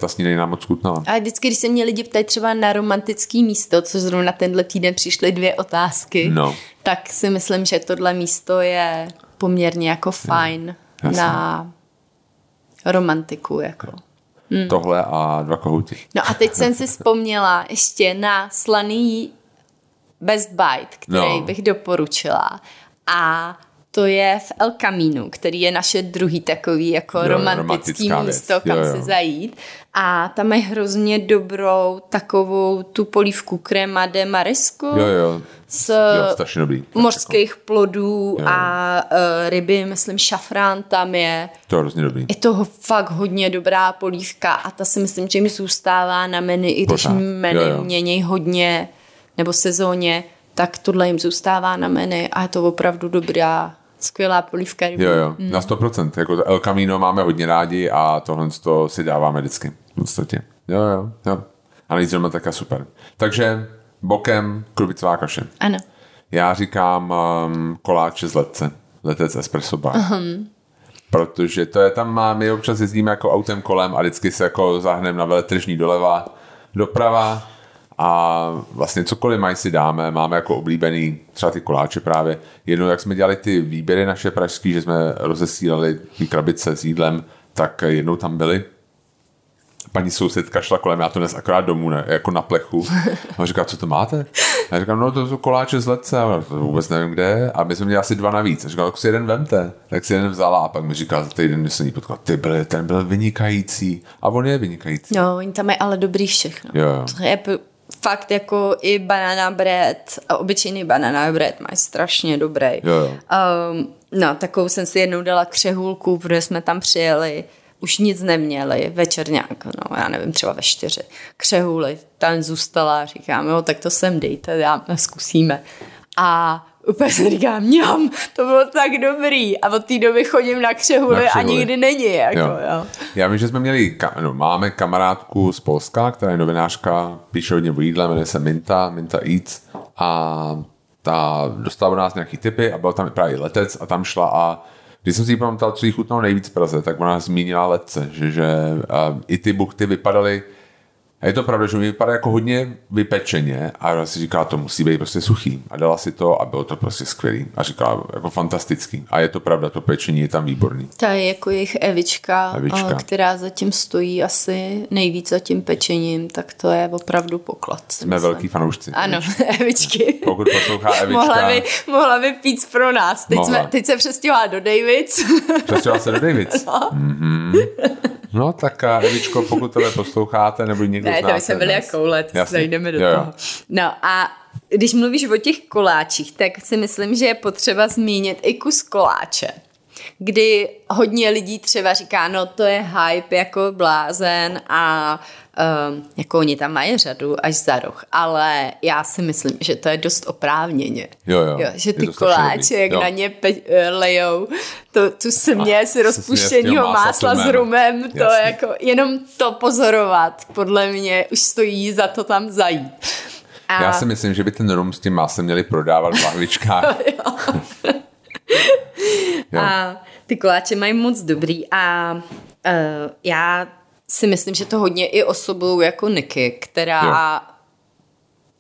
ta snídaně nám moc chutnala. A vždycky, když se mě lidi ptají třeba na romantický místo, což zrovna tenhle týden přišly dvě otázky, No. tak si myslím, že tohle místo je poměrně jako fajn Jasně. na romantiku. Jako. Hmm. Tohle a dva kohouti. No a teď jsem si vzpomněla ještě na slaný Best Bite, který no. bych doporučila. A to je v El Camino, který je naše druhý takový jako Jo, romantický místo, věc. kam Jo, jo. si zajít. A tam mají hrozně dobrou takovou tu polívku crema de marisco Jo, jo. s Jo, dobrý. mořských plodů Jo. a uh, ryby, myslím šafrán tam je. To je hrozně dobrý. Je to fakt hodně dobrá polívka a ta si myslím, že mi zůstává na menu, i když menu Jo, jo. mění hodně nebo sezóně, tak tohle jim zůstává na menu a je to opravdu dobrá, skvělá polívka. Jo, jo, na 100%. Jako El Camino máme hodně rádi a tohle to si dáváme vždycky. V podstatě. Jo, jo, jo. A nejít zrovna taká super. Takže bokem krubicová kaše. Ano. Já říkám um, koláče z letce. Letec espresso bar. Uh-huh. Protože to je tam, my občas jezdíme jako autem kolem a vždycky se jako zahneme na veletržní doleva, doprava a vlastně cokoliv mají si dáme, máme jako oblíbený třeba ty koláče právě. Jednou, jak jsme dělali ty výběry naše pražský, že jsme rozesílali ty krabice s jídlem, tak jednou tam byly paní sousedka šla kolem, já to dnes akorát domů, ne, jako na plechu. A říká, co to máte? A já říkám, no to jsou koláče z ledce, a to vůbec nevím kde. A my jsme měli asi dva navíc. A říkám, tak si jeden vemte. Tak si jeden vzala a pak mi říká, za týden mi se ní potkal, ty byl, ten byl vynikající. A on je vynikající. No, oni tam mají ale dobrý všechno. Jo, jo. To je fakt jako i banana bread a obyčejný banana bread mají strašně dobrý. Jo, jo. Um, no, takovou jsem si jednou dala křehulku, protože jsme tam přijeli už nic neměli, večerňák, no já nevím, třeba ve čtyři, křehuli, tam zůstala, říkám, jo, tak to sem dejte, já zkusíme. A úplně si říkám, mňam, to bylo tak dobrý. A od té doby chodím na křehuli, Na a nikdy není, jako, Jo. jo. Já vím, že jsme měli, no, máme kamarádku z Polska, která je novinářka, píše hodně o jídle, jmenuje se Minta, Minta Eats a ta dostala od nás nějaký typy a byl tam právě letec a tam šla a když jsem si ji pamatoval, co jí chutnalo nejvíc v Praze, tak ona zmínila letce, že, že a, i ty buchty vypadaly a je to pravda, že mi vypadá jako hodně vypečeně a já si říká, to musí být prostě suchý. A dala si to a bylo to prostě skvělý. A říká, jako fantastický. A je to pravda, to pečení je tam výborný. Ta je jako jejich Evička, Evička. která zatím stojí asi nejvíc za tím pečením, tak to je opravdu poklad. Jsme myslím. velký fanoušci. Ano, Evičky. Pokud poslouchá Evička, Mohla by, mohla by pít pro nás. Teď, Mohla. jsme, teď se přestěhovala do Davids. přestěhovala se do Davids. Mm-hmm. No tak a Evičko, pokud tohle posloucháte, nebo někdo Ne, to by se byli nás- jako let, Jasně. zajdeme do Jo, jo. toho. No a když mluvíš o těch koláčích, tak si myslím, že je potřeba zmínit i kus koláče kdy hodně lidí třeba říká, no to je hype jako blázen a um, jako oni tam mají řadu až za roh, ale já si myslím, že to je dost oprávněně. Jo, jo. jo že ty koláče, jak Jo. na ně pe- eh, lejou, to, tu směs se rozpuštěného másla másla s rumem. to Jasně. jako jenom to pozorovat, podle mě už stojí za to tam zajít. A, Já si myslím, že by ten rum s tím másem měli prodávat v lahvičkách. Jo. A ty koláče mají moc dobrý a uh, já si myslím, že to hodně i osobují jako Niky, která Jo.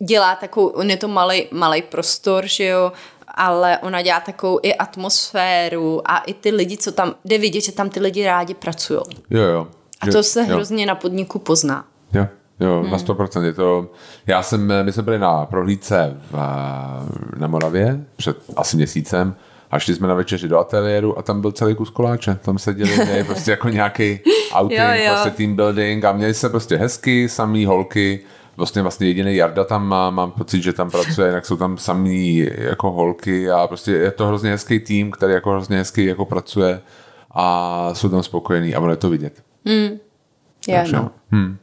dělá takovou, on je to malej, malej prostor, že jo, ale ona dělá takovou i atmosféru a i ty lidi, co tam, jde vidět, že tam ty lidi rádi pracují. Jo, jo. A to se jo. hrozně na podniku pozná. Jo, jo, Hmm. na 100%. Je to, já jsem, my jsme byli na prohlídce v, na Moravě před asi měsícem a šli jsme na večeři do ateliéru a tam byl celý kus koláče. Tam seděli prostě jako nějaký outing, Jo, jo. prostě team building a měli se prostě hezky, samý holky, vlastně vlastně jediný Jarda tam má, mám pocit, že tam pracuje, jinak jsou tam samý jako holky a prostě je to hrozně hezký tým, který jako hrozně hezky jako pracuje a jsou tam spokojení a je to vidět. Já, Takže, no. hm.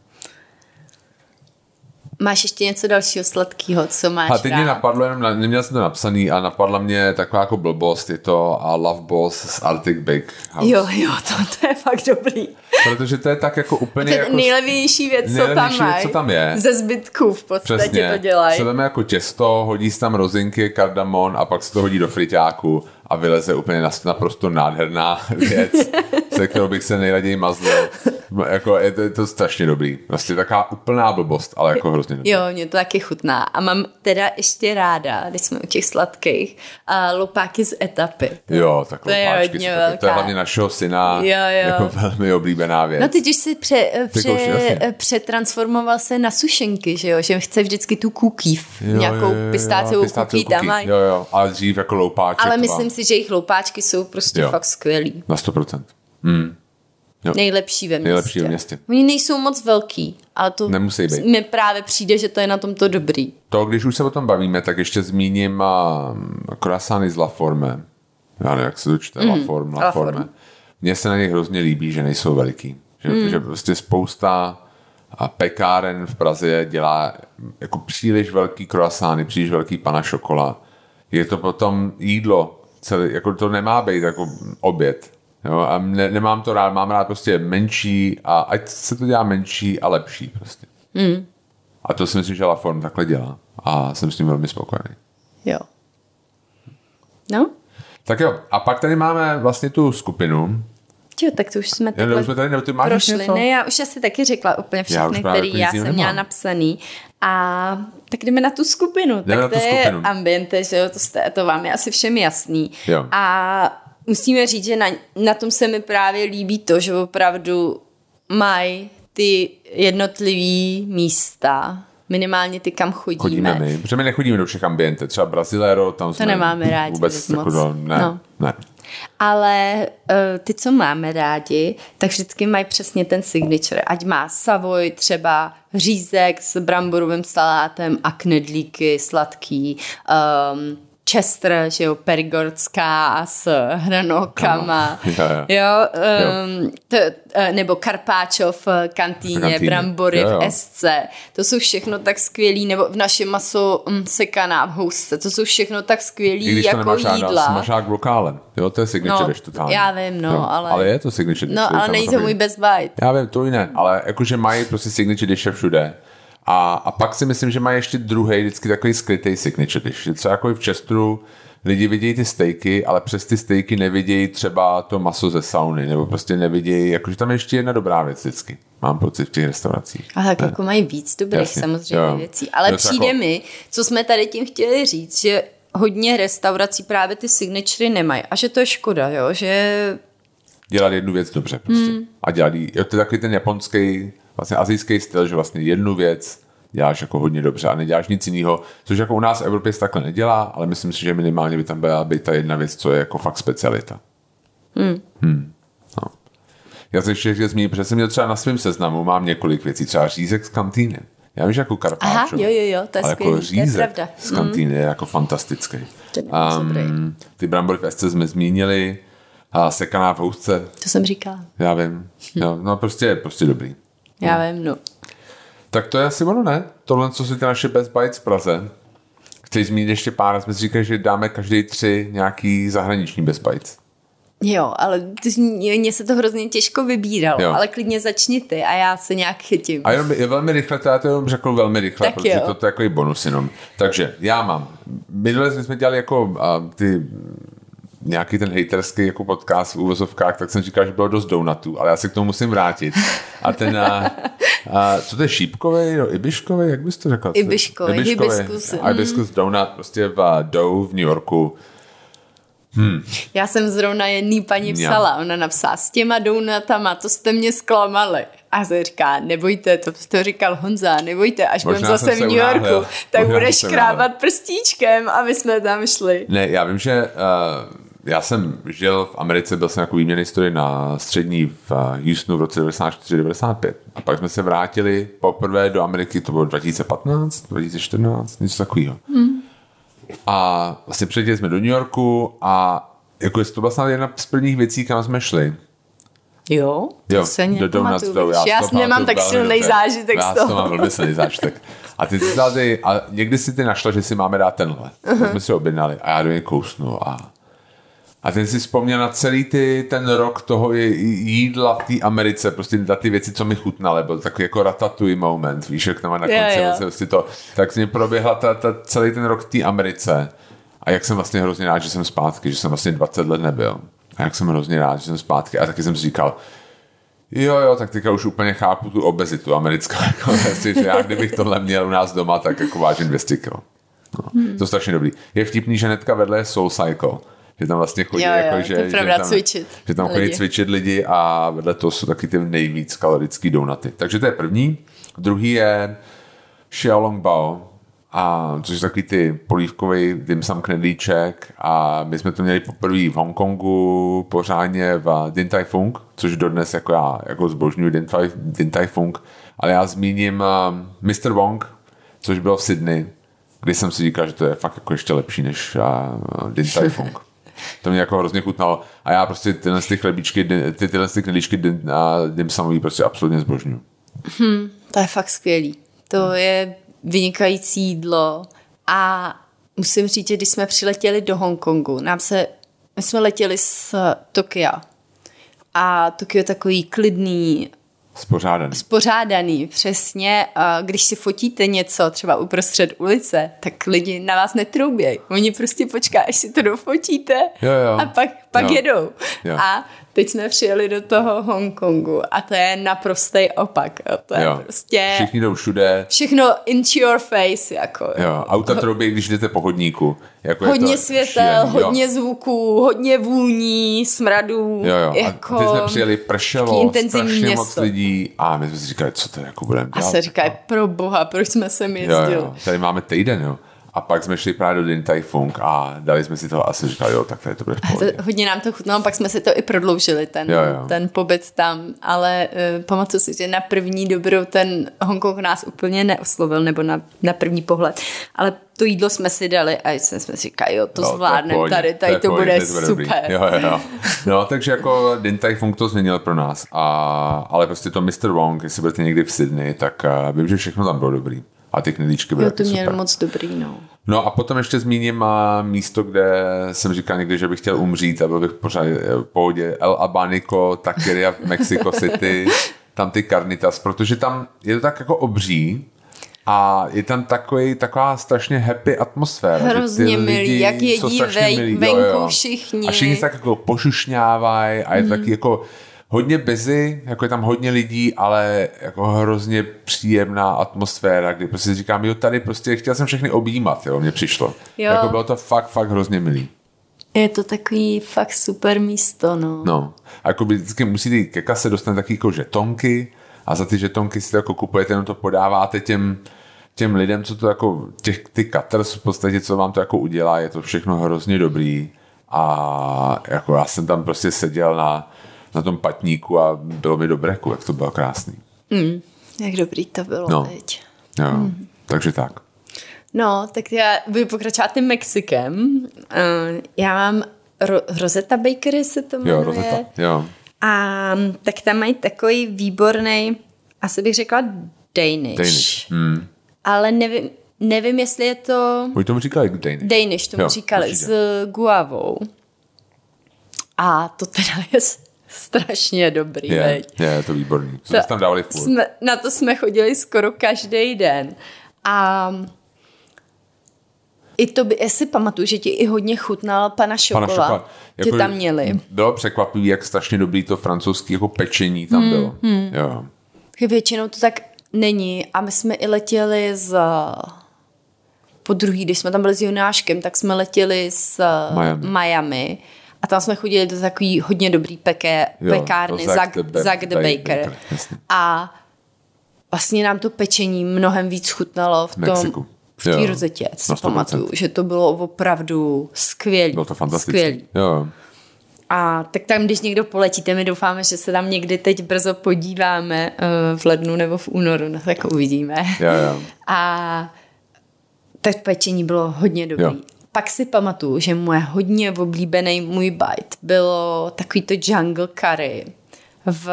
Máš ještě něco dalšího sladkého, co máš A teď rád? mě napadlo, jenom na- neměl jsem to napsaný a napadla mě taková jako blbost, je to a Love Boss z Arctic Bake House. Jo, jo, to, to je fakt dobrý. Protože to je tak jako úplně To je jako... nejlevější věc, co tam věc, co tam je. Ze zbytků v podstatě Přesně. to dělají. Veme jako těsto, hodí se tam rozinky, kardamon a pak se to hodí do friťáku a vyleze úplně naprosto nádherná věc, se kterou bych se nejraději mazlil. Jako je to, je to strašně dobrý. Vlastně taková úplná blbost, ale jako hrozně dobrý. Jo, mě to taky chutná. A mám teda ještě ráda, když jsme u těch sladkých, uh, lopáky z etapy. Jo, tak To je lopáčky hodně jsou taky- To je velká. hlavně našeho syna Jo, jo. jako velmi oblíbená věc. No teď už si pře, pře, jasně. přetransformoval se na sušenky, že jo? Že chce vždycky tu kůkýv, Jo, nějakou jo, jo, pistáciovou pistáciovou tam cookie. mají. Jo, jo, ale dřív jako loupáček. Ale myslím si, že jejich loupáčky jsou prostě Jo. fakt skvělý. Na 100%. Mm. Jo. Nejlepší ve městě. Nejlepší ve městě. Oni nejsou moc velký, ale to Nemusí být. mi právě přijde, že to je na tomto dobrý. To, když už se o tom bavíme, tak ještě zmíním croissany z La Forme. Já nevím, jak se to čte, La Forme, La La Forme. Forme. Mně se na nich hrozně líbí, že nejsou veliký. Že, mm. že prostě spousta a pekáren v Praze dělá jako příliš velký croissány, příliš velký pana šokola. Je to potom jídlo, celý, jako to nemá být jako oběd. Jo, a ne, nemám to rád, mám rád prostě menší a ať se to dělá menší a lepší prostě. Mm. A to si myslím, že La Forme takhle dělá. A jsem s tím velmi spokojený. Jo. No? Tak jo, a pak tady máme vlastně tu skupinu, Jo, tak to už jsme Já, takhle už jsme tady, nebo ty máš prošli. něco? Ne, já už asi taky řekla úplně všechny, které jako já jsem měla napsaný. A tak jdeme na tu skupinu. Jdeme tak na to tu je skupinu. ambiente, že jo, to, jste, to vám je asi všem jasný. Jo. A musíme říct, že na, na tom se mi právě líbí to, že opravdu mají ty jednotlivý místa, minimálně ty, kam chodíme. Chodíme my, protože my nechodíme do všech ambiente, třeba Brasilero, tam jsme nemáme rádi vůbec moc. jako ne, No. ne. Ale uh, ty, co máme rádi, tak vždycky mají přesně ten signature. Ať má Savoy třeba řízek s bramborovým salátem a knedlíky sladký, um, Chester, že jo, perigordská s hranolkama, Ano. Jo, jo. jo, um, to, eh, nebo Karpáčo v kantýně, kantýně. brambory Jo, jo. v SC, to jsou všechno tak skvělý, nebo v našem maso um, sekaná v housce, to jsou všechno tak I skvělý když to jako ráda, jídla. smažák v lokále. Jo, to je signature No, dish totálně. já vím, no, jo. ale- Ale je to signature dish. No, to ale není to můj best bite. Já vím, to i ne, ale jakože mají prostě signature dishe všude. A, a pak si myslím, že mají ještě druhý, vždycky takový skrytý signature dish. Že Třeba jako v Chesteru lidi vidějí ty stejky, ale přes ty stejky nevidějí třeba to maso ze sauny, nebo prostě nevidějí, jakože tam je ještě jedna dobrá věc vždycky. Mám pocit v těch restauracích. A tak jako mají víc dobrých Jasně, samozřejmě jo. věcí. Ale se přijde jako- mi, co jsme tady tím chtěli říct, že hodně restaurací právě ty signatury nemají. A že to je škoda, jo, že dělat jednu věc dobře prostě. Hmm. A dělat jí, jo, to je takový ten japonský, vlastně azijský styl, že vlastně jednu věc děláš jako hodně dobře a neděláš nic jiného, což jako u nás v Evropě se takhle nedělá, ale myslím si, že minimálně by tam byla by ta jedna věc, co je jako fakt specialita. Hmm. Hmm. No. Já se ještě chtěl zmínit, protože jsem měl třeba na svém seznamu, mám několik věcí, třeba řízek z kantýny. Já vím, že jako karpáčo, Aha, jo, jo, jo, to je ale skvělý, jako to je řízek z kantýny je jako fantastický. Dobrý. ty brambory v SC jsme zmínili, a sekaná v housce, to jsem říkala. já vím. Jo, no prostě, prostě dobrý. Já vím, no. Tak to je asi ono, ne? Tohle, co jsou ty naše Best Bites v Praze. Chceš zmínit ještě pár, jsme si říkali, že dáme každý tři nějaký zahraniční Best Bites. Jo, ale mně se to hrozně těžko vybíralo, Jo. ale klidně začni ty a já se nějak chytím. A jenom je velmi rychle, to já to jenom řekl velmi rychle, Tak protože jo. to, to je takový bonus jenom. Takže já mám, minule jsme dělali jako uh, ty nějaký ten haterský jako podcast v úvozovkách, tak jsem říkal, že bylo dost donutů, ale já se k tomu musím vrátit. A ten, a, a, co to je šípkový, no, ibiškový, jak bys to řekl? Ibiškovej, hibiskus, A Hibiscus donut, prostě v Dow v New Yorku. Já jsem zrovna jedný paní psala, ona napsala s těma donutama, to jste mě zklamali. A se říká, nebojte, to, to říkal Honza, nebojte, až budeme zase v New Yorku, unáhlil. tak Možná budeš škrábat prstíčkem a my jsme tam šli. Ne, já vím, že uh, já jsem žil v Americe, byl jsem jako výměný historii na střední v uh, Houstonu v roce 94-95. A pak jsme se vrátili poprvé do Ameriky, to bylo 2015, 2014, něco takového. Hmm. A vlastně přiletěli jsme do New Yorku a jako jestli to byla snad jedna z prvních věcí, kam jsme šli. Jo, to Jo, se do Donuts Dough. Já, to nemám tak silný zážitek já z toho. to mám velmi silný zážitek. A ty jsi tady, a někdy si ty našla, že si máme dát tenhle. Uh-huh. Jsme si objednali a já do něj kousnu a a ten si vzpomněl na celý ty, ten rok toho jídla v té Americe, prostě na ty věci, co mi chutnaly, byl takový jako ratatouille moment, víš, jak tam na konci jo. vlastně prostě to, tak ním proběhla ta, ta, celý ten rok v té Americe a jak jsem vlastně hrozně rád, že jsem zpátky, že jsem vlastně 20 let nebyl a jak jsem hrozně rád, že jsem zpátky a taky jsem si říkal, Jo, jo, tak teďka už úplně chápu tu obezitu americkou. Jako, vlastně, že já kdybych tohle měl u nás doma, tak jako vážím 200 kg. No, Hmm. To je strašně dobrý. Je vtipný, že hnedka vedle je Soul Cycle. Že tam vlastně chodí, Jo, jo, jako, že, že, tam, cvičit že tam chodí lidi. cvičit lidi a vedle toho jsou taky ty nejvíc kalorický donuty. Takže to je první. Druhý je Xiaolong Bao, a což je takový ty polívkový dim sum knedlíček a my jsme to měli poprvé v Hongkongu pořádně v Din Tai Fung, což dodnes jako já jako zbožňuji Din Tai, Din tai Fung, ale já zmíním uh, Mr. Wong, což bylo v Sydney, kdy jsem si říkal, že to je fakt jako ještě lepší než uh, Din Tai Fung. To mě jako hrozně chutnalo. A já prostě tyhle ty chlebíčky, ty, tyhle ty knedlíčky a dim sumový prostě absolutně zbožňuji. To je fakt skvělý. To je vynikající jídlo a musím říct, že když jsme přiletěli do Hongkongu, nám se, my jsme letěli z Tokia a Tokio je takový klidný, Spořádaný. spořádaný, přesně. Když si fotíte něco třeba uprostřed ulice, tak lidi na vás netroubějí. Oni prostě počká, až si to dofotíte Jo, jo. a pak, pak Jo. jedou. Jo. A teď jsme přijeli do toho Hongkongu a to je naprostý opak. Jo. To je Jo. prostě Všichni jdou všude. všechno into your face, jako. Jo, auta troubí, když jdete po hodníku. Jako je Hodně to světel, šílený, jo. hodně zvuků, hodně vůní, smradů. Jo, jo. Jako... A teď jsme přijeli, pršelo, intenzivní strašně město. moc lidí a my jsme si říkali, co to jako budeme A dělat. se říká, pro boha, proč jsme sem jo, jezdili? jo, tady máme týden, jo. A pak jsme šli právě do Din Tai Fung a dali jsme si to a si říkali, jo, tak tady to bude To, hodně nám to chutnalo, pak jsme si to i prodloužili, ten, Jo, jo. ten pobyt tam, ale uh, pamatuju si, že na první dobrou ten Hongkong nás úplně neoslovil, nebo na, na první pohled, ale to jídlo jsme si dali a jsme, si říkali, jo, to je v zvládneme tady, tady je to, pohodě, bude to super. dobrý. Jo, jo, jo. No, takže jako Din Tai Fung to změnil pro nás, a, ale prostě to Mr. Wong, jestli budete někdy v Sydney, tak uh, vím, že všechno tam bylo dobrý. A ty knedlíčky byly Jo, to mělo super. moc dobrý, no. No a potom ještě zmíním a místo, kde jsem říkal někdy, že bych chtěl umřít a byl bych pořád v pohodě. El Abanico, Taqueria v Mexico City, tam ty carnitas, protože tam je to tak jako obří a je tam takový, taková strašně happy atmosféra. že ty Hrozně milí, lidi jak jedí milí, jo, venku jo. všichni. A všichni se tak jako pošušňávají a je to taky jako hodně busy, jako je tam hodně lidí, ale jako hrozně příjemná atmosféra, kdy prostě si říkám, jo, tady prostě chtěl jsem všechny objímat, jo, mně přišlo. Jo. Jako bylo to fakt, fakt hrozně milý. Je to takový fakt super místo, no. No. A jako vždycky musíte jít ke kase, dostanete taky jako žetonky a za ty žetonky si to jako kupujete, jenom to podáváte těm, těm lidem, co to jako, těch, ty cutters v podstatě, co vám to jako udělá, je to všechno hrozně dobrý a jako já jsem tam prostě seděl na, na tom patníku a bylo mi do breku, jak to bylo krásný. Jak dobrý to bylo No. teď. Jo, takže tak. No, tak já budu pokračovat tím Mexikem. Uh, já mám Ro- Rosetta Bakery se to jmenuje. Jo, Rosetta, jo. A tak tam mají takový výborný, asi bych řekla Danish. Danish. Hmm. Ale nevím, nevím, jestli je to Oni tomu říkali Danish. Danish, tomu Jo, říkali, určitě. s guavou. A to teda je strašně dobrý, Je, veď. je, to výborný. Co jste tam dávali furt. jsme, na to jsme chodili skoro každý den. A i to by, já si pamatuju, že ti i hodně chutnal pana šokola. Pana šokolad. Tě tam měli. Bylo překvapivý, jak strašně dobrý to francouzský jako pečení tam bylo. Jo. Většinou to tak není. A my jsme i letěli z... Po druhý, když jsme tam byli s Jonáškem, tak jsme letěli z Miami. Miami. A tam jsme chodili do takový hodně dobrý peké, Jo, pekárny, Zack the Zack the Ba- Baker. Baker. A vlastně nám to pečení mnohem víc chutnalo v tom, Mexiku. v té rozetě. Si na 100%. pamatuju, že to bylo opravdu skvělé. Bylo to fantastické. Skvělý. Jo. A tak tam, když někdo poletíte, my doufáme, že se tam někdy teď brzo podíváme eh, v lednu nebo v únoru, no tak uvidíme. Jo, jo. A tak pečení bylo hodně dobrý. Jo. Pak si pamatuju, že moje hodně oblíbený můj bite bylo takový to jungle curry v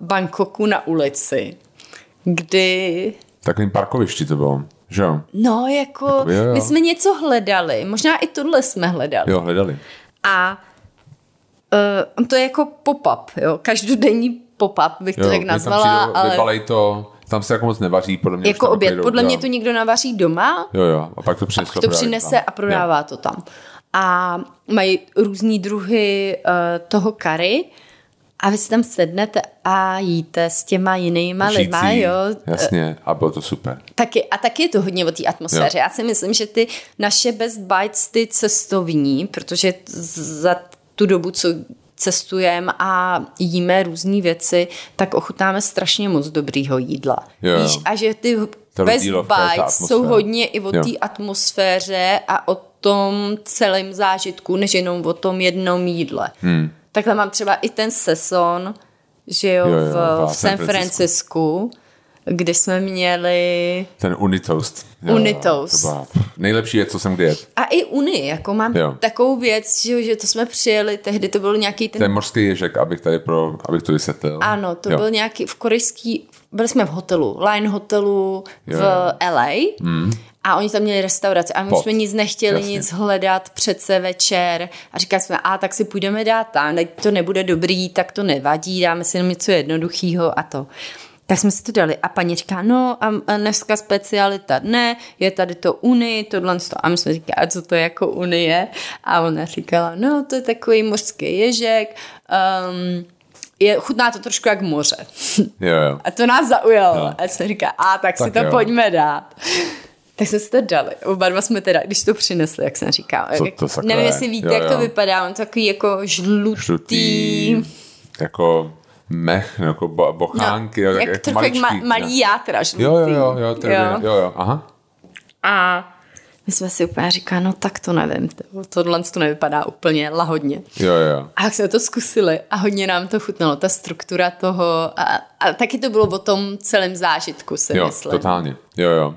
Bangkoku na ulici, kdy Takovým parkovišti to bylo. Že jo? No, jako, Jakoby, jo, jo. my jsme něco hledali, možná i tohle jsme hledali. Jo, hledali. A uh, to je jako pop-up, jo, každodenní pop-up bych to Jo, tak my tam nazvala, ale Vybalej to, tam se jako moc nevaří, podle mě. jako tam oběd. Podle jo. mě to někdo navaří doma, Jo, jo, a pak to a přinese. pak to přinese a prodává to tam. A mají různý druhy uh, toho kary a vy si tam sednete a jíte s těma jinýma lidma, jo. Jasně, a bylo to super. Taky, a taky je to hodně o té atmosféře. Já si myslím, že ty naše best bites, ty cestovní, protože za tu dobu, co cestujeme a jíme různé věci, tak ochutnáme strašně moc dobrýho jídla. Jo. Víš, a že ty best bites jsou hodně i o té atmosféře a o tom celém zážitku, než jenom o tom jednom jídle. Hmm. Takhle mám třeba i ten seson, že jo, Jo, jo, v, v San San Francisku, kdy jsme měli Ten Unitoast. Jo, Unitoast. To byla nejlepší věc, co jsem kdy jedl. a i Uni, jako mám Jo. takovou věc, že, že to jsme přijeli, tehdy to byl nějaký ten, Ten mořský ježek, abych tady pro, abych to vysvětlil. ano, to jo. byl nějaký v korejský, byli jsme v hotelu, Line hotelu Jo, v jo. LA mm. a oni tam měli restauraci a my Pod. jsme nic nechtěli, Jasně. nic hledat přece večer a říkali jsme, a tak si půjdeme dát tam, teď to nebude dobrý, tak to nevadí, dáme si jenom něco jednoduchého a to. Tak jsme si to dali a paní říká, no a, dneska specialita dne, je tady to Unii, tohle to. A my jsme říkali, a co to je jako Unie? A ona říkala, no to je takový mořský ježek, um, je, chutná to trošku jak moře. Jo, jo. A to nás zaujalo. No. A jsem říká, a tak, tak si to jo. pojďme dát. Tak jsme si to dali. Oba dva jsme teda, když to přinesli, jak jsem říkala. Co to sakra nevím, je? jestli víte, Jo, jak to jo. vypadá. On takový jako žlutý. Žlutý, jako mech, jako bo, bochánky, jo, tak jak jako trochu jak ma, maličký, malý játra žlutý. Jo, jo, jo, jo, to je jo. jo, jo, aha. A my jsme si úplně říkali, no tak to nevím, to, tohle to nevypadá úplně lahodně. Jo, jo. A jak jsme to zkusili a hodně nám to chutnalo, ta struktura toho a, a taky to bylo o tom celém zážitku, si Jo, myslím. totálně. Jo, jo.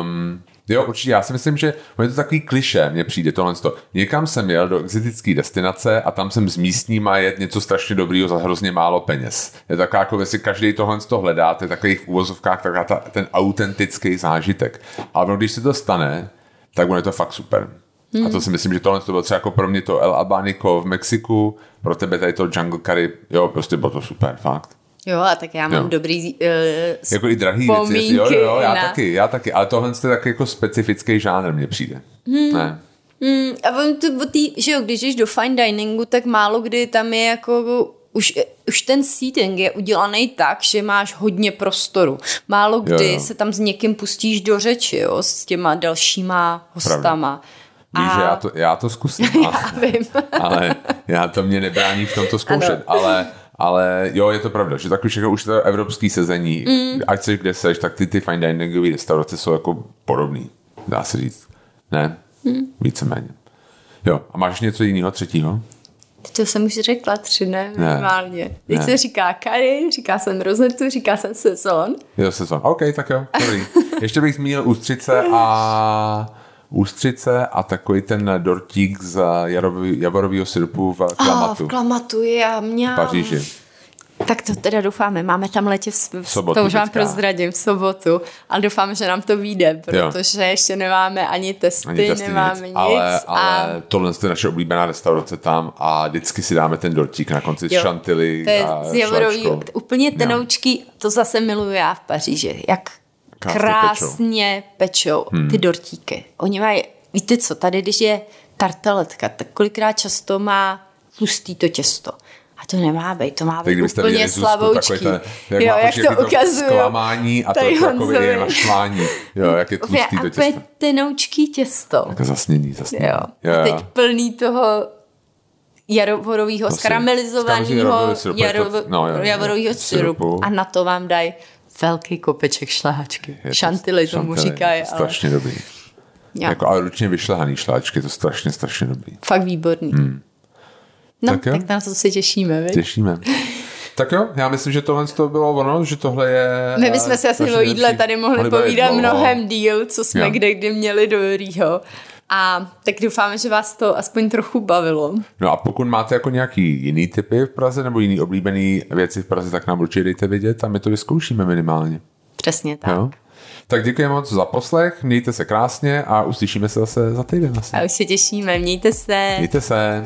Um, jo, určitě. Já si myslím, že je to takový kliše, mně přijde tohle. To. Někam jsem jel do exotické destinace a tam jsem s místníma jet něco strašně dobrýho za hrozně málo peněz. Je taková, jako jestli každý tohle to hledá, to je takový v úvozovkách taková ta, ten autentický zážitek. Ale ono, když se to stane, tak je to fakt super. A to si myslím, že tohle to bylo třeba jako pro mě to El Abanico v Mexiku, pro tebe tady to Jungle Curry, jo, prostě bylo to super, fakt. Jo, a tak já mám Jo. dobrý uh, Jako i drahý věci, vzpomínky jo, jo, já na- taky, já taky, ale tohle je taky jako specifický žánr, mně přijde. Hmm. Ne. Mm, a on to, o tý, že jo, když jdeš do fine diningu, tak málo kdy tam je jako už, už ten seating je udělaný tak, že máš hodně prostoru. Málo kdy Jo, jo. se tam s někým pustíš do řeči, jo, s těma dalšíma hostama. Víš, A- že já to, já to zkusím, Já ale, vím. ale já to mě nebrání v tomto zkoušet, Ano. ale ale jo, je to pravda, že tak už, jako, už to evropský sezení, mm. ať seš kde seš, tak ty, ty fine diningové restaurace jsou jako podobný, dá se říct. Ne? Mm. Víceméně. Jo, a máš něco jiného, třetího? To jsem už řekla tři, ne? Ne. Minimálně. Teď Ne. se říká curry, říká jsem rozetu, říká jsem sezon. Jo, sezon. OK, tak jo, dobrý. Ještě bych zmínil ústřice a ústřice a takový ten dortík z javorového syrupu v A klamatu v klamatu já měl. v Paříži. Tak to teda doufáme. Máme tam letě v, v sobotu To už vám prozradím v sobotu. Ale doufám, že nám to vyjde, protože jo. ještě nemáme ani testy, Ani testy, nemáme nic. ale, a ale tohle je naše oblíbená restaurace tam a vždycky si dáme ten dortík na konci s Jo. šantily to je a z javorový, úplně Jo. tenoučky, to zase miluju já v Paříži. Jak Krásně krásně pečou, hmm. ty dortíky. Oni mají, víte co, tady když je tarteletka, tak kolikrát často má tlustý to těsto. A to nemá být, to má být úplně slavoučký. takové ten, jak jo, jak prostě to jaký ukazuju. zklamání a to je takové je naštvání. Jo, jak je tlustý a to těsto. tenoučký těsto. Jako zasnění, zasnění. Jo. Jo, A teď plný toho javorového, skaramelizovaného no, javorového syrupu. A na to vám dají velký kopeček šláčky. Je to Šantily tomu šantily, říkají. je to Ale... Strašně dobrý. Jo, Jako, ale ručně vyšlehaný šláčky, to strašně, strašně dobrý. Fakt výborný. Hmm. No, Tak tak, jo. tak na to se těšíme, viď? Těšíme. Tak jo, já myslím, že tohle to bylo ono, že tohle je... My bychom si asi naše o jídle tady mohli povídat mnohem díl, co jsme Jo. kde kdy měli do Rýho. A tak doufáme, že vás to aspoň trochu bavilo. No a pokud máte jako nějaký jiný typy v Praze nebo jiný oblíbený věci v Praze, tak nám určitě dejte vědět a my to vyzkoušíme minimálně. Přesně tak. Jo? Tak děkuji moc za poslech, mějte se krásně a uslyšíme se zase za týden asi. A už se těšíme, mějte se. Mějte se.